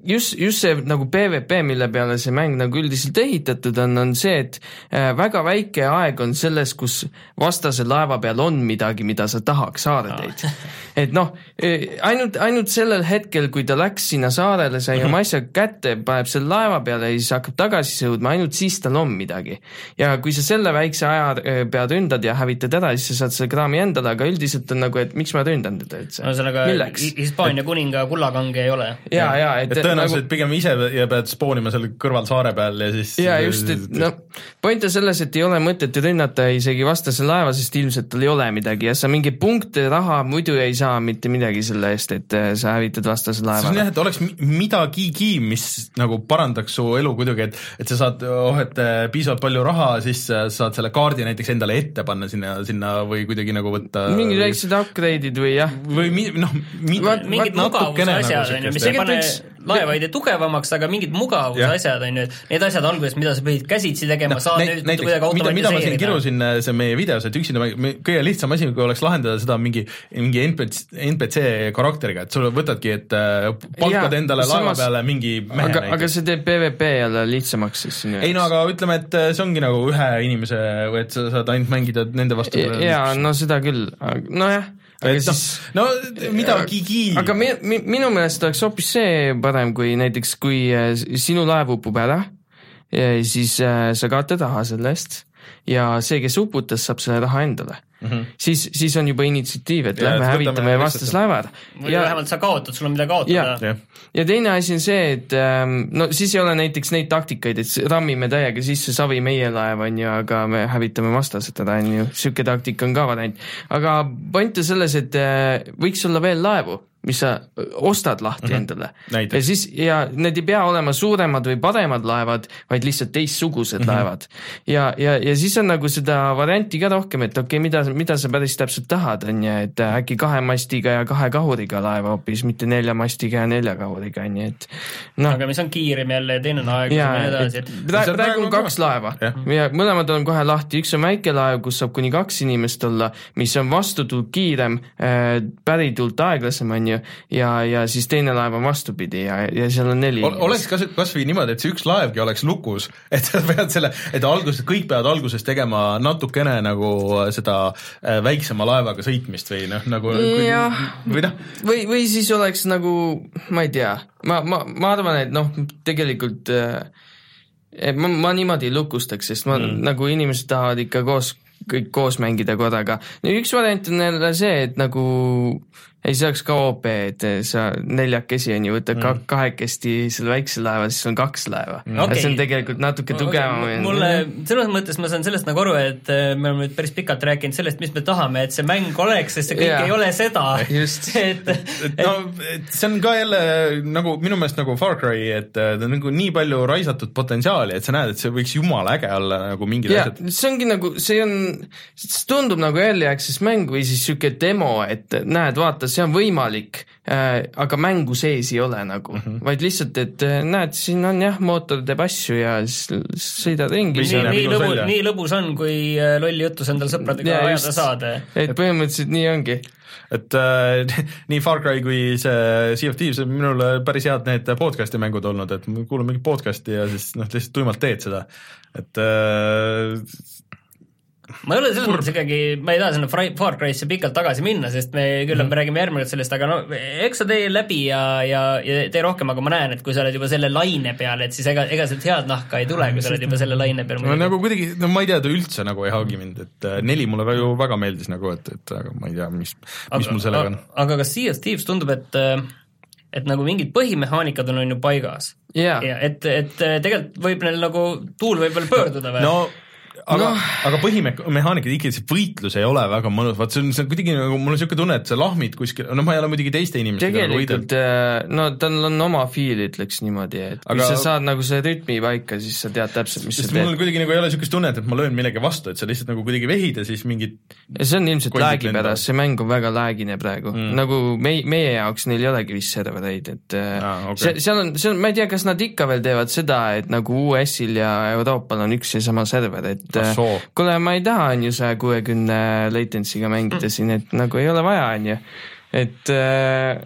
just, just see nagu PVP, mille peale see mäng nagu üldiselt ehitatud on, on see, et äh, väga väike aeg on selles, kus vastase laeva peal on midagi, mida sa tahaks saareteid. et noh, äh, ainult, ainult sellel hetkel, kui ta läks sinna saarele, sai oma asja kätte, paneb selle laeva peale ja siis hakkab tagasi sõudma, ainult siis tal on midagi. ja kui sa selle väikse aja pead ründad ja hävitad ära, siis sa saad selle kraami endale, aga üldiselt on nagu, et miks ma ründan teda üldse. ühesõnaga Hispaania kuninga kullakange ei ole ja, ja et, et tõenäoliselt nagu... pigem ise ja pead spoonima seal kõrval saare peal ja siis ja just, et noh, point on selles, et ei ole mõtet rünnata isegi vastase laeva, sest ilmselt tal ei ole midagi ja sa mingeid punkte, raha muidu ei saa mitte midagi selle eest, et äh, sa hävitad vastase laeva. see on jah, et oleks midagigi, mis nagu parandaks su elu kuidagi, et, et sa saad, oh, et äh, piisavalt palju raha, siis saad selle kaardi näiteks endale ette panna sinna, sinna või kuidagi nagu võtta mingid väiksed upgrade'id või jah. või mi, noh, mingid mugavusasjad on ju, mis ei pane laeva ei tee tugevamaks, aga mingid mugavuse asjad on ju, et need asjad alguses, mida sa pidid käsitsi tegema no,, saad nüüd näiteks, kuidagi automatiseerida. mida ma siin kirusin äh, see meie videos, et üksinda kõige lihtsam asi, kui oleks lahendada seda mingi, mingi NPC, NPC karakteriga, et sul võtadki, et äh, palkad ja, endale laeva samas, peale mingi mehe aga, aga see teeb PVP jälle lihtsamaks siis ei no aga ütleme, et äh, see ongi nagu ühe inimese, et sa saad ainult mängida nende vastu. jaa, no seda küll, nojah aga et siis no, no midagigi. aga mi, mi, minu meelest oleks hoopis see parem, kui näiteks, kui äh, sinu laev upub ära, siis äh, sa kaotad raha selle eest ja see, kes uputas, saab selle raha endale mm, -hmm. siis, siis on juba initsiatiiv, et ja, lähme hävitame vastaslaeva ära. või ja, vähemalt sa kaotad, sul on mida kaotada. ja teine asi on see, et ähm, no siis ei ole näiteks neid taktikaid, et rammime täiega sisse savi meie laev, on ju, aga me hävitame vastased ära, on ju, niisugune taktika on ka variant. aga point on selles, et äh, võiks olla veel laevu mis sa ostad lahti mm -hmm. endale. ja siis, ja need ei pea olema suuremad või paremad laevad, vaid lihtsalt teistsugused mm -hmm. laevad. ja, ja, ja siis on nagu seda varianti ka rohkem, et okei okay,, mida, mida sa päris täpselt tahad, on ju, et äkki kahe mastiga ja kahe kahuriga laeva hoopis, mitte nelja mastiga ja nelja kahuriga, on ju, et noh. aga mis on kiirem jälle ja teine on aeglasem ja nii edasi, et praegu, praegu on kaks laeva ja. ja mõlemad on kohe lahti, üks on väike laev, kus saab kuni kaks inimest olla, mis on vastutult kiirem äh,, päritult aeglasem, on ju, ju, ja, ja siis teine laev on vastupidi ja, ja seal on neli Ol, oleks kas, kas või niimoodi, et see üks laevgi oleks lukus, et sa pead selle, et alguses, kõik peavad alguses tegema natukene nagu seda äh, väiksema laevaga sõitmist või noh, nagu või noh. või, või siis oleks nagu, ma ei tea, ma, ma, ma arvan, et noh, tegelikult äh, ma, ma niimoodi ei lukustaks, sest ma mm. nagu inimesed tahavad ikka koos kõik koos mängida korraga. üks variant on jälle see, et nagu ei, see oleks ka OP, et sa neljakesi on ju, võtad mm. kahekesti selle väikse laeva, siis on kaks laeva mm.. Okay. see on tegelikult natuke tugevam okay.. mulle, selles mõttes ma saan sellest nagu aru, et äh, me oleme nüüd päris pikalt rääkinud sellest, mis me tahame, et see mäng oleks, sest see kõik yeah. ei ole seda. et, et no et see on ka jälle nagu minu meelest nagu Far Cry, et äh, ta on nagu nii palju raisatud potentsiaali, et sa näed, et see võiks jumala äge olla nagu mingid yeah, asjad. see ongi nagu, see on, see tundub nagu early access mäng või siis niisugune demo, et näed, vaata, see on võimalik äh,, aga mängu sees ei ole nagu mm, -hmm. vaid lihtsalt, et äh, näed, siin on jah, mootor teeb asju ja siis sõidad ringi. nii, nii lõbu, nii lõbus on, kui äh, lolli jutus endale sõpradega ja, ajada saada. et põhimõtteliselt nii ongi et äh, nii Far Cry kui see Sea of Thieves on minule päris head need podcast'i mängud olnud, et kuulan mingit podcast'i ja siis noh, lihtsalt tuimalt teed seda, et äh, ma ei ole selles mõttes ikkagi, ma ei taha sinna Far Cry'sse pikalt tagasi minna, sest me küll mm., me räägime järgmine kord sellest, aga no eks sa tee läbi ja, ja, ja tee rohkem, aga ma näen, et kui sa oled juba selle laine peal, et siis ega, ega sealt head nahka ei tule, kui sa oled juba selle laine peal no nagu kuidagi, no ma ei tea, ta üldse nagu ei hagi mind, et äh, neli mulle väga ju väga meeldis nagu, et, et aga ma ei tea, mis, mis mul sellega on. aga kas Sea of Thieves tundub, et et nagu mingid põhimehaanikad on, on ju paigas? Jaa, ja et, et tegelikult võib neil nagu tuul võib veel pöörduda või? No aga no., aga põhimehaanikad ikkagi, see võitlus ei ole väga mõnus, vaat see on, see on kuidagi nagu, mul on niisugune tunne, et sa lahmid kuskil, no ma ei ole muidugi teiste inimestega nagu võidelnud äh, no tal on oma feel, ütleks niimoodi, et kui Aga- sa saad nagu see rütmi paika, siis sa tead täpselt, mis sa sest mul teed. kuidagi nagu ei ole niisugust tunnet, et ma löön millegi vastu, et sa lihtsalt nagu kuidagi vehid ja siis mingid see on ilmselt lag'i pärast, see mäng on väga lag'ine praegu mm., nagu meie, meie jaoks neil ei olegi vist servereid, et Aa, ah, okay. seal on, seal on, ma ei tea, kas nad ikka veel teevad seda, et nagu US-il ja Euroopal on üks ja sama server, et äh. kuule, ma ei taha on ju saja kuuekümne latency'ga mängida mm. siin, et nagu ei ole vaja, on ju et äh,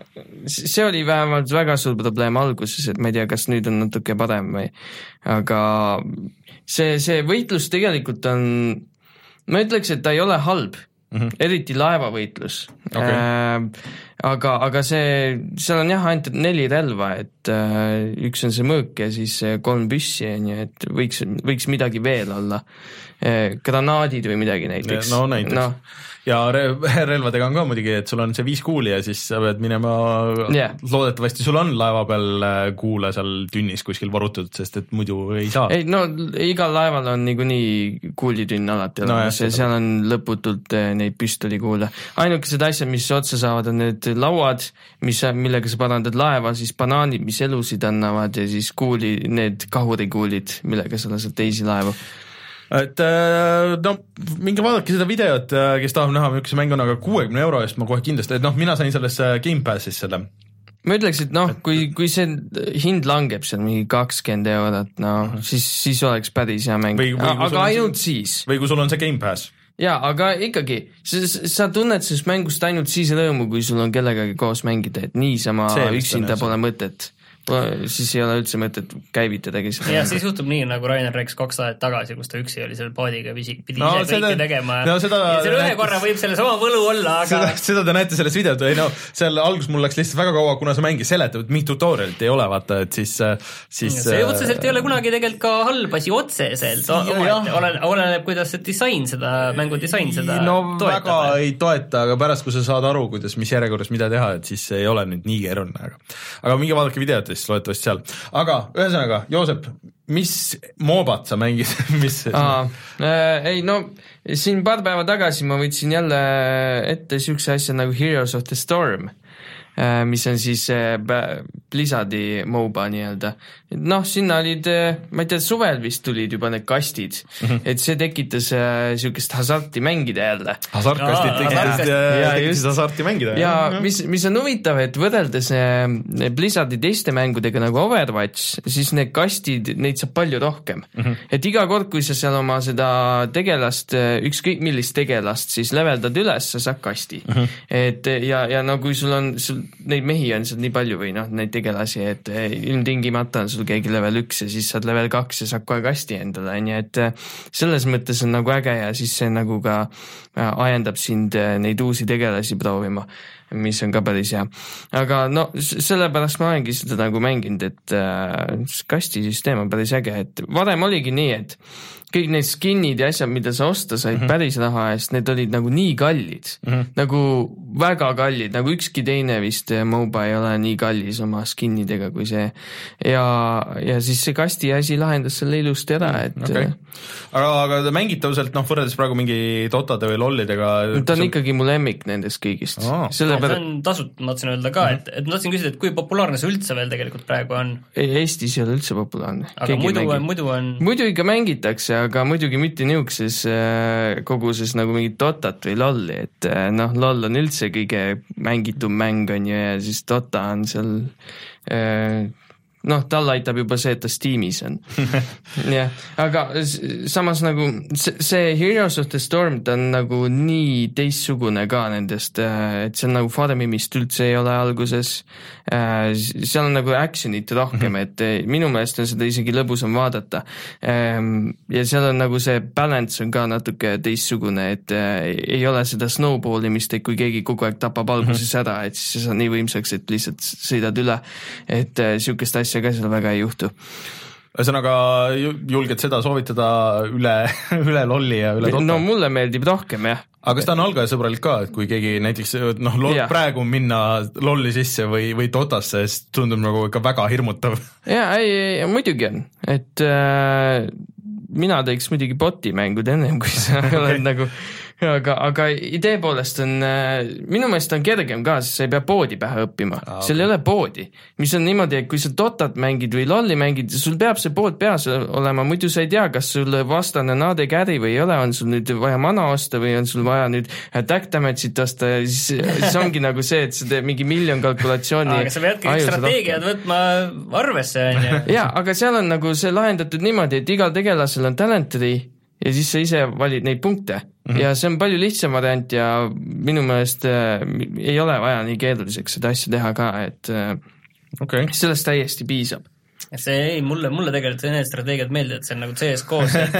see oli vähemalt väga suur probleem alguses, et ma ei tea, kas nüüd on natuke parem või, aga see, see võitlus tegelikult on, ma ütleks, et ta ei ole halb mm, -hmm. eriti laevavõitlus Okei. aga, aga see, seal on jah, ainult neli relva, et äh, üks on see mõõk ja siis äh, kolm püssi on ju, et võiks, võiks midagi veel olla äh,, granaadid või midagi näiteks. no näiteks no.. ja re- relvadega on ka muidugi, et sul on see viis kuuli ja siis sa pead minema Jah. loodetavasti sul on laeva peal äh, kuule seal tünnis kuskil varutud, sest et muidu ei saa. ei no igal laeval on niikuinii kuulitünn alati No olemas jah, ja seal on lõputult neid püstolikuule. ainukesed asjad, mis otsa saavad, on need lauad, mis, millega sa parandad laeva, siis banaanid, mis elusid annavad ja siis kuuli, need kahurikuulid, millega sa lased teisi laevu. et äh, no minge vaadake seda videot, kes tahab näha, milline see mäng on, aga kuuekümne euro eest ma kohe kindlasti, et noh, mina sain sellesse Gamepassis selle. ma ütleks, et noh, kui, kui see hind langeb seal mingi kakskümmend eurot, no siis, siis oleks päris hea mäng, aga ainult see- siis või kui sul on see Gamepass. jaa, aga ikkagi, sa, tunned sellest mängust ainult siis rõõmu, kui sul on kellegagi koos mängida, et niisama üksinda pole mõtet. Siis ei ole üldse mõtet käivitadagi seda ja. siis juhtub nii, nagu Rainer rääkis kaks aastat tagasi, kus ta üksi oli seal paadiga, pidi pidi No ise seda- kõike tegema no seda ja selle ühe korra võib selles oma võlu olla, aga seda, seda te näete sellest videot või no seal alguses mul läks lihtsalt väga kaua, kuna see mäng seletab, et mingit tutorial'it ei ole, vaata, et siis, siis see otseselt ei ole kunagi tegelikult ka halb asi otseselt, jah. oleneb, oleneb, kuidas see disain seda, mängu disain seda no väga toetab. ei toeta, aga pärast, kui sa saad aru, kuidas, mis järjekorras mida teha, et siis ei ole nüüd nii keeruline, aga aga minge vaadake videot siis loodetavasti seal. aga ühesõnaga, Joosep, mis moobat sa mängid, mis aa, ei no siin paar päeva tagasi ma võtsin jälle ette siukse asja nagu Heroes of the Storm, mis on siis äh, Blizzardi MOBA nii-öelda. noh, sinna olid, ma ei tea, suvel vist tulid juba need kastid mm, -hmm. et see tekitas äh, siukest hasarti mängida jälle hasartkastid tekitasid Jaa, tekitasid just. hasarti mängida. ja mis, mis on huvitav, et võrreldes äh, Blizzardi teiste mängudega nagu Overwatch, siis need kastid, neid saab palju rohkem mm. -hmm. et iga kord, kui sa seal oma seda tegelast, ükskõik millist tegelast siis leveldad üles, sa saad kasti mm. -hmm. et ja, ja no kui sul on, sul neid mehi on seal nii palju või noh, neid tegelasi, et eh, ilmtingimata on sul keegi level üks ja siis saad level kaks ja saad kohe kasti endale, on ju, et eh, selles mõttes on nagu äge ja siis see nagu ka äh, ajendab sind eh, neid uusi tegelasi proovima mis on ka päris hea. aga no sellepärast ma olengi seda nagu mänginud, et kastisüsteem on päris äge, et varem oligi nii, et kõik need skin'id ja asjad, mida sa osta said mm -hmm. päris raha eest, need olid nagu nii kallid mm, -hmm. nagu väga kallid, nagu ükski teine vist äh, MOBA ei ole nii kallis oma skin idega kui see. ja, ja siis see kasti asi lahendas selle ilusti ära, et okei okay., aga, aga mängitavuselt noh, võrreldes praegu mingi Dotade või LOL-idega äh, ta on ikkagi mu lemmik nendest kõigist Aa. see sellepärast on tasuta, ma tahtsin öelda ka, et, et ma tahtsin küsida, et kui populaarne see üldse veel tegelikult praegu on, Eestis ei ole üldse populaarne. aga muidu on, muidu on muidu ikka mängitakse, aga muidugi mitte niisuguses äh, koguses nagu mingit Dotat või LOL-i, et noh, LOL on üldse kõige mängitum mäng, on ju, ja siis Dota on seal äh, noh, tal aitab juba see, et ta Steamis on. jah, aga samas nagu see, Heroes of the Storm, ta on nagu nii teistsugune ka nendest, et see on nagu Farmimist üldse ei ole alguses, seal on nagu action'it rohkem, et eh, minu meelest on seda isegi lõbusam vaadata. ja seal on nagu see balance on ka natuke teistsugune, et ei ole seda snowball imist, et kui keegi kogu aeg tapab alguses ära, et siis sa saad nii võimsaks, et lihtsalt sõidad üle. et niisugust asja ka seal väga ei juhtu. ühesõnaga ju- julged seda soovitada üle, üle lolli ja üle Dota no mulle meeldib rohkem jah. aga kas ta on algajasõbralik ka, et kui keegi näiteks noh, praegu minna lolli sisse või, või Dotasse, siis tundub nagu ikka väga hirmutav. jaa, ei, ei muidugi on, et äh, mina teeks muidugi bot'i mängud ennem, kui sa oled nagu aga, aga idee poolest on äh,, minu meelest on kergem ka, sest sa ei pea poodi pähe õppima ah,, seal ei ole poodi. mis on niimoodi, et kui sa Dotat mängid või LOL-i mängid, sul peab see pood peas olema, muidu sa ei tea, kas sul vastane on AD carry või ei ole, on sul nüüd vaja mana osta või on sul vaja nüüd attack damage'it osta ja siis, siis ongi nagu see, et sa teed mingi miljon kalkulatsiooni. aga sa peadki kõik strateegiad võtma arvesse, on ju. jaa, aga seal on nagu see lahendatud niimoodi, et igal tegelasel on talent tree ja siis sa ise valid neid punkte mm -hmm. ja see on palju lihtsam variant ja minu meelest äh, ei ole vaja nii keeruliseks seda asja teha ka, et äh, okei okay., sellest täiesti piisab. see ei, mulle, mulle tegelikult need strateegiad meeldivad, see on nagu CS-GO-s, et,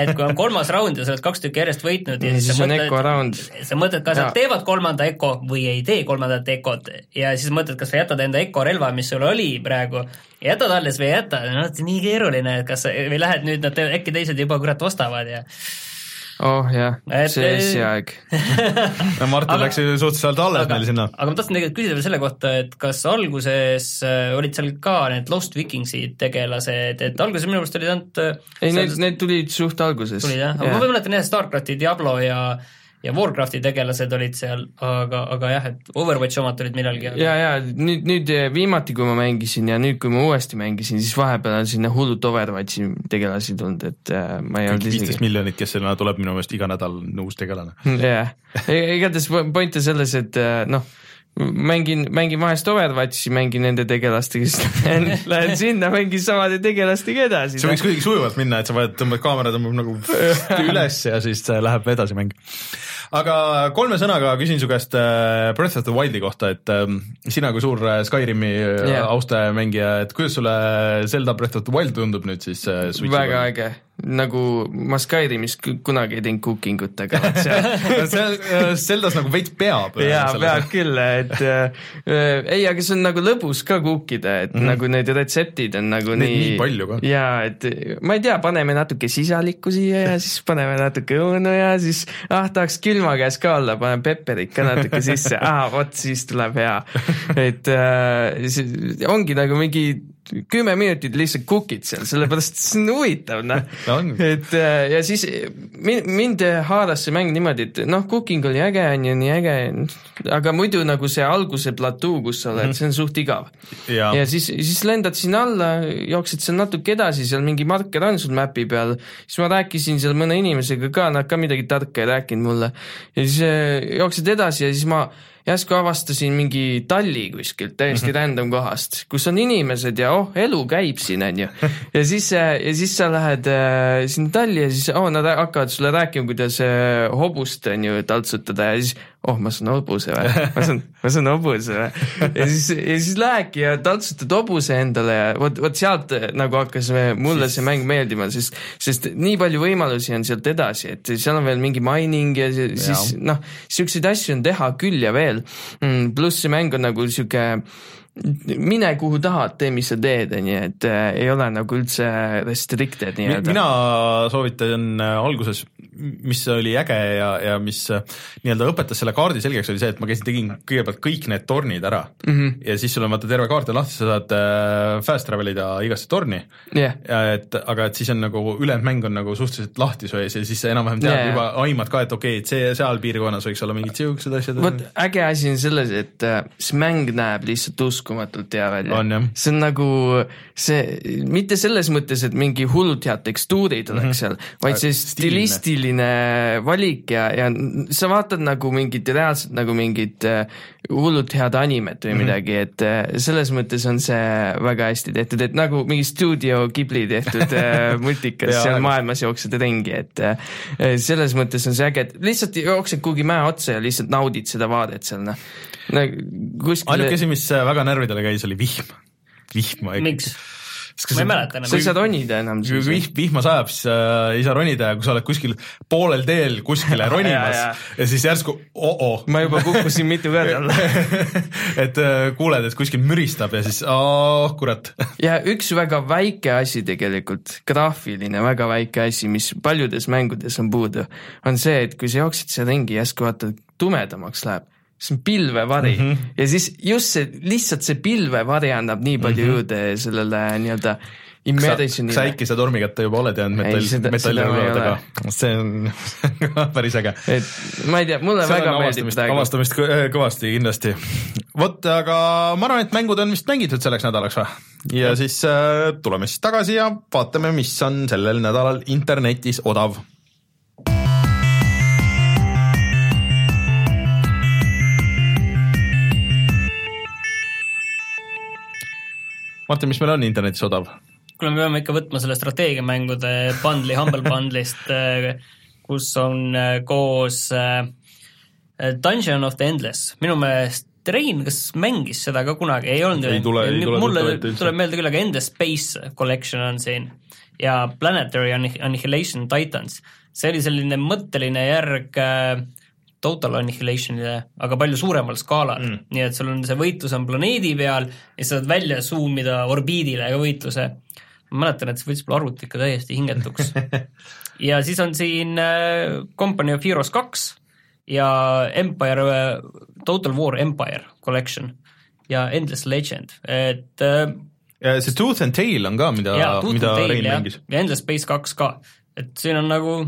et kui on kolmas raund ja sa oled kaks tükki järjest võitnud ja Ja siis siis sa on mõtled sa mõtled, kas nad teevad kolmanda Eco või ei tee kolmandat Ecot ja siis mõtled, kas sa jätad enda Eco relva, mis sul oli praegu, jätad alles või ei jäta, noh, see on nii keeruline, et kas sa või lähed nüüd, nad teevad, äkki teised juba kurat ostavad ja oh jah Et-, see esiaeg. no Martin Aga- läks ju suhteliselt alles aga meil sinna. aga ma tahtsin tegelikult küsida veel selle kohta, et kas alguses äh, olid seal ka need Lost Vikingsid tegelased, et alguses minu meelest olid ainult äh, ei, need, need tulid suht alguses. tulid jah, aga ma mäletan jah, Starcrafti, Diablo ja ja Warcrafti tegelased olid seal, aga, aga jah, et Overwatchi omad tulid millalgi. ja, ja nüüd, nüüd viimati, kui ma mängisin ja nüüd, kui ma uuesti mängisin, siis vahepeal on sinna hullult Overwatchi tegelasi tulnud, et äh, ma ei olnud viisteist isegi. miljonit, kes sinna tuleb minu meelest iga nädal on uus tegelane. jah, igatahes po- point on selles, et äh, noh, mängin, mängin vahest Overwatchi, mängin nende tegelastega, siis lähen, lähen sinna, mängin samade tegelastega edasi. see võiks kuidagi sujuvalt minna, et sa vajad, tõmbad kaamera tõmbab nagu üles ja siis äh, läheb edasi mäng. aga kolme sõnaga küsin su käest äh, Breath of the Wildi kohta, et ähm, sina kui suur äh, Skyrimi yeah. austaja mängija, et kuidas sulle Zelda Breath of the Wild tundub nüüd siis äh, väga äge, nagu ma Skyrimis ku- kunagi ei teinud cooking ut, aga vot seal seal äh, Zeldas nagu veits peab. jaa, peab küll, et äh, äh, ei, aga see on nagu lõbus ka kuukida, et mm -hmm. nagu need retseptid on nagu Neid nii nii palju ka. jaa, et ma ei tea, paneme natuke sisalikku siia ja siis paneme natuke õunu ja siis ah, tahaks külma käes ka olla, panen pepperit ka natuke sisse, ah vot siis tuleb hea. et äh, ongi nagu mingi kümme minutit lihtsalt cook'id seal, sellepärast see on huvitav, noh On. et äh, ja siis mind, mind haaras see mäng niimoodi, et noh, cooking oli äge, on ju, nii äge, aga muidu nagu see alguse platuu, kus sa oled mm, -hmm. see on suht igav. ja, siis, siis lendad sinna alla, jooksed seal natuke edasi, seal mingi marker on sul mäpi peal, siis ma rääkisin seal mõne inimesega ka, nad ka midagi tarka ei rääkinud mulle ja siis äh, jooksed edasi ja siis ma järsku avastasin mingi talli kuskilt täiesti mm -hmm. random kohast, kus on inimesed ja oh, elu käib siin, onju. ja siis, ja siis sa lähed äh, sinna talli ja siis oh, nad hakkavad sulle rääkima, kuidas äh, hobust on ju taltsutada ja siis oh, ma saan hobuse või, ma saan, ma saan hobuse või. ja siis, ja siis lähedki ja taltsutad hobuse endale ja vot, vot sealt äh, nagu hakkas mulle see mäng meeldima, sest, sest nii palju võimalusi on sealt edasi, et seal on veel mingi mining ja si- siis noh, siukseid asju on teha küll ja veel mm,. pluss see mäng on nagu sihuke mine kuhu tahad, tee, mis sa teed, onju, et äh, ei ole nagu üldse restricted nii-öelda. mina soovitan äh, alguses, mis oli äge ja, ja mis äh, nii-öelda õpetas selle kaardi selgeks, oli see, et ma käisin, tegin kõigepealt kõik need tornid ära mm. -hmm. ja siis sul on vaata terve kaart on lahti, sa saad fast travel ida igasse torni ja et aga et siis on nagu ülejäänud mäng on nagu suhteliselt lahti su ees ja siis sa enam-vähem tead yeah. juba aimad ka, et okei okay,, et see seal piirkonnas võiks olla mingid siuksed asjad. vot äge asi on selles, et see mäng näeb lihtsalt uskumatult hea välja see on nagu see, mitte selles mõttes, et mingi hullult head tekstuurid oleks mm -hmm. seal, vaid see Stiilne. graafiline valik ja, ja sa vaatad nagu mingit reaalselt nagu mingit äh, hullult head animet või -hmm. midagi, et äh, selles mõttes on see väga hästi tehtud, et nagu mingi stuudio Ghibli tehtud äh, multikas seal maailmas jooksed ringi, et selles mõttes on see äge, et lihtsalt jooksed kuhugi mäe otsa ja lihtsalt naudid seda vaadet seal, noh. ainuke asi, mis väga närvidele käis, oli vihm. vihma. miks? ma ei mäleta enam. sa ei saa ronida enam siis. kui vihm, vihma sajab, siis äh, ei saa ronida ja kui sa oled kuskil poolel teel kuskile ronimas ja, ja. ja siis järsku oh-oh. ma juba kukkusin mitu korda alla et äh, kuuled, et kuskil müristab ja siis oh kurat ja üks väga väike asi tegelikult, graafiline väga väike asi, mis paljudes mängudes on puudu, on see, et kui sa jooksed seal ringi, järsku vaatad, tumedamaks läheb see on pilvevari mm -hmm. ja siis just see, lihtsalt see pilvevari annab nii palju mm -hmm. juurde sellele nii-öelda immersionile. sa äkki seda tormi kätte juba oled jäänud metall, metallirõivadega, see on päris äge. et ma ei tea, mulle seda väga meeldib praegu. avastamist kõvasti kindlasti. vot, aga ma arvan, et mängud on vist mängitud selleks nädalaks või? ja, ja siis äh, tuleme siis tagasi ja vaatame, mis on sellel nädalal internetis odav Martin, mis meil on internetis odav? kuule, me peame ikka võtma selle strateegiamängude bundle'i Humble Bundle'ist, äh, kus on äh, koos äh, Dungeon of the Endless, minu meelest Rein, kas mängis seda ka kunagi, ei olnud ei tule, ei tule mulle tuleb meelde küll, aga Endless Space Collection on siin. Ja Planetary Annihilation Titans, see oli selline mõtteline järg äh, Total Annihilationile, aga palju suuremal skaalal mm., nii et sul on see võitlus on planeedi peal ja sa saad välja zoom ida orbiidile ka võitluse. ma mäletan, et see võttis mul arvuti ikka täiesti hingetuks ja siis on siin äh, Company of Heroes kaks ja Empire, äh, Total War Empire Collection ja Endless Legend, et äh, ja see Tooth and Tail on ka, mida, mida Rein mängis. ja Endless Space kaks ka, et siin on nagu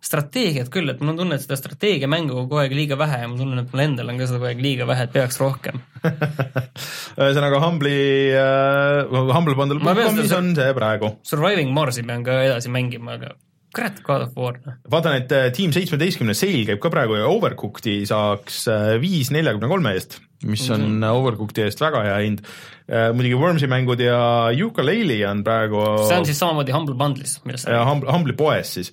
strateegiat küll, et mul on tunne, et seda strateegiamängu on kogu aeg liiga vähe ja ma tunnen, et mul endal on ka seda kogu aeg liiga vähe, et peaks rohkem ühesõnaga Humble'i äh,, Humble Bundle.com'is on see praegu. Surviving Marsi pean ka edasi mängima, aga kurat, God of War. Noh. vaatan, et äh, Team seitsmeteistkümne sale käib ka praegu ja Overcooked'i saaks äh, viis neljakümne kolme eest, mis on mm -hmm. Overcooked'i eest väga hea hind muidugi Wormsi mängud ja Yooka-Laylee on praegu see on siis samamoodi Humble Bundle'is, millest sa Humble, Humble'i poes siis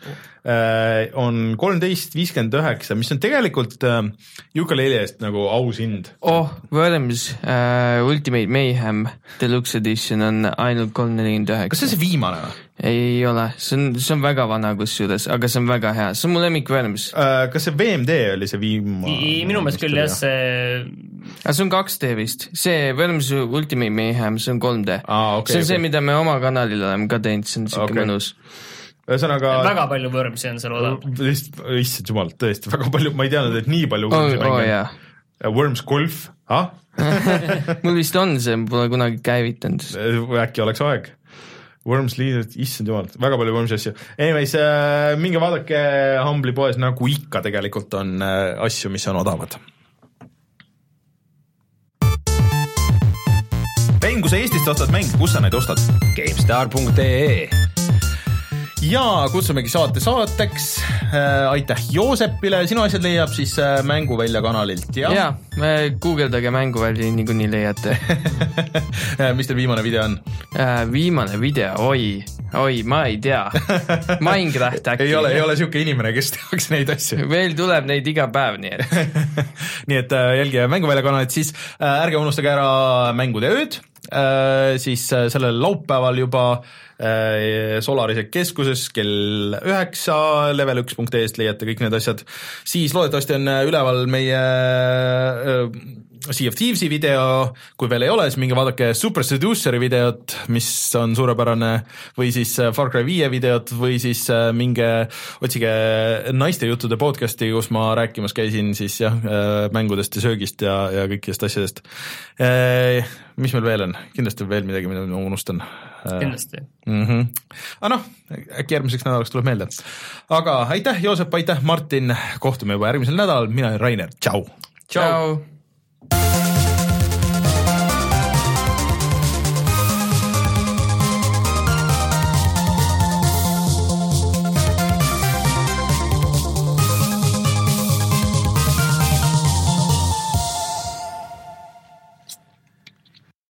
uh., on kolmteist viiskümmend üheksa, mis on tegelikult äh, Yooka-Laylee eest nagu aus hind. oh, Worms uh, Ultimate Mayhem Deluxe Edition on ainult kolm nelikümmend üheksa. kas see on see viimane või? ei ole, see on, see on väga vana kusjuures, aga see on väga hea, see on mu lemmik Worms uh,. kas see VMD oli see viimane? minu meelest küll jah, see aga see on 2D vist, see Worms Ultimate Mayhem, see on 3D ah,. Okay, see on okay. see, mida me oma kanalil oleme ka teinud, see on siuke okay. mõnus ühesõnaga väga palju Wormsi on seal odav. issand jumal, tõesti väga palju, ma ei teadnud, et nii palju Wormsi oh, mänge oh, yeah. on. Worms Golf, ah mul vist on see, pole kunagi käivitanud. äkki oleks aeg Worms Leader, issand jumal, väga palju Wormsi asju. Anyways äh,, minge vaadake Humble'i poes, nagu ikka tegelikult on äh, asju, mis on odavad Rein, kui sa Eestist ostad mänge, kus sa neid ostad? GameStar.ee ja kutsumegi saate saateks äh,. aitäh Joosepile, sinu asjad leiab siis äh, Mänguvälja kanalilt ja. ja, guugeldage Mänguvälja, niikuinii leiate mis teil viimane video on äh,? viimane video, oi, oi, ma ei tea Minecraft äkki ei ole, ei ole siuke inimene, kes tehakse neid asju. meil tuleb neid iga päev, nii et nii et äh, jälgige Mänguvälja kanalit, siis äh, ärge unustage ära Mängude ööd siis äh, sellel laupäeval juba äh, Äh, Solarise keskuses kell üheksa, level1.ee-st leiate kõik need asjad, siis loodetavasti on äh, üleval meie äh, Sea of Thieves'i video, kui veel ei ole, siis minge vaadake Super Seduceri videot, mis on suurepärane, või siis Far Cry viie videot või siis minge otsige naiste juttude podcast'i, kus ma rääkimas käisin siis jah, mängudest ja söögist ja, ja kõikidest asjadest. mis meil veel on, kindlasti veel midagi, mida ma unustan Äh, kindlasti mm. -hmm. aga noh, äkki järgmiseks nädalaks tuleb meelde. aga aitäh, Joosep, aitäh, Martin, kohtume juba järgmisel nädalal, mina olen Rainer, tšau. tšau, tšau..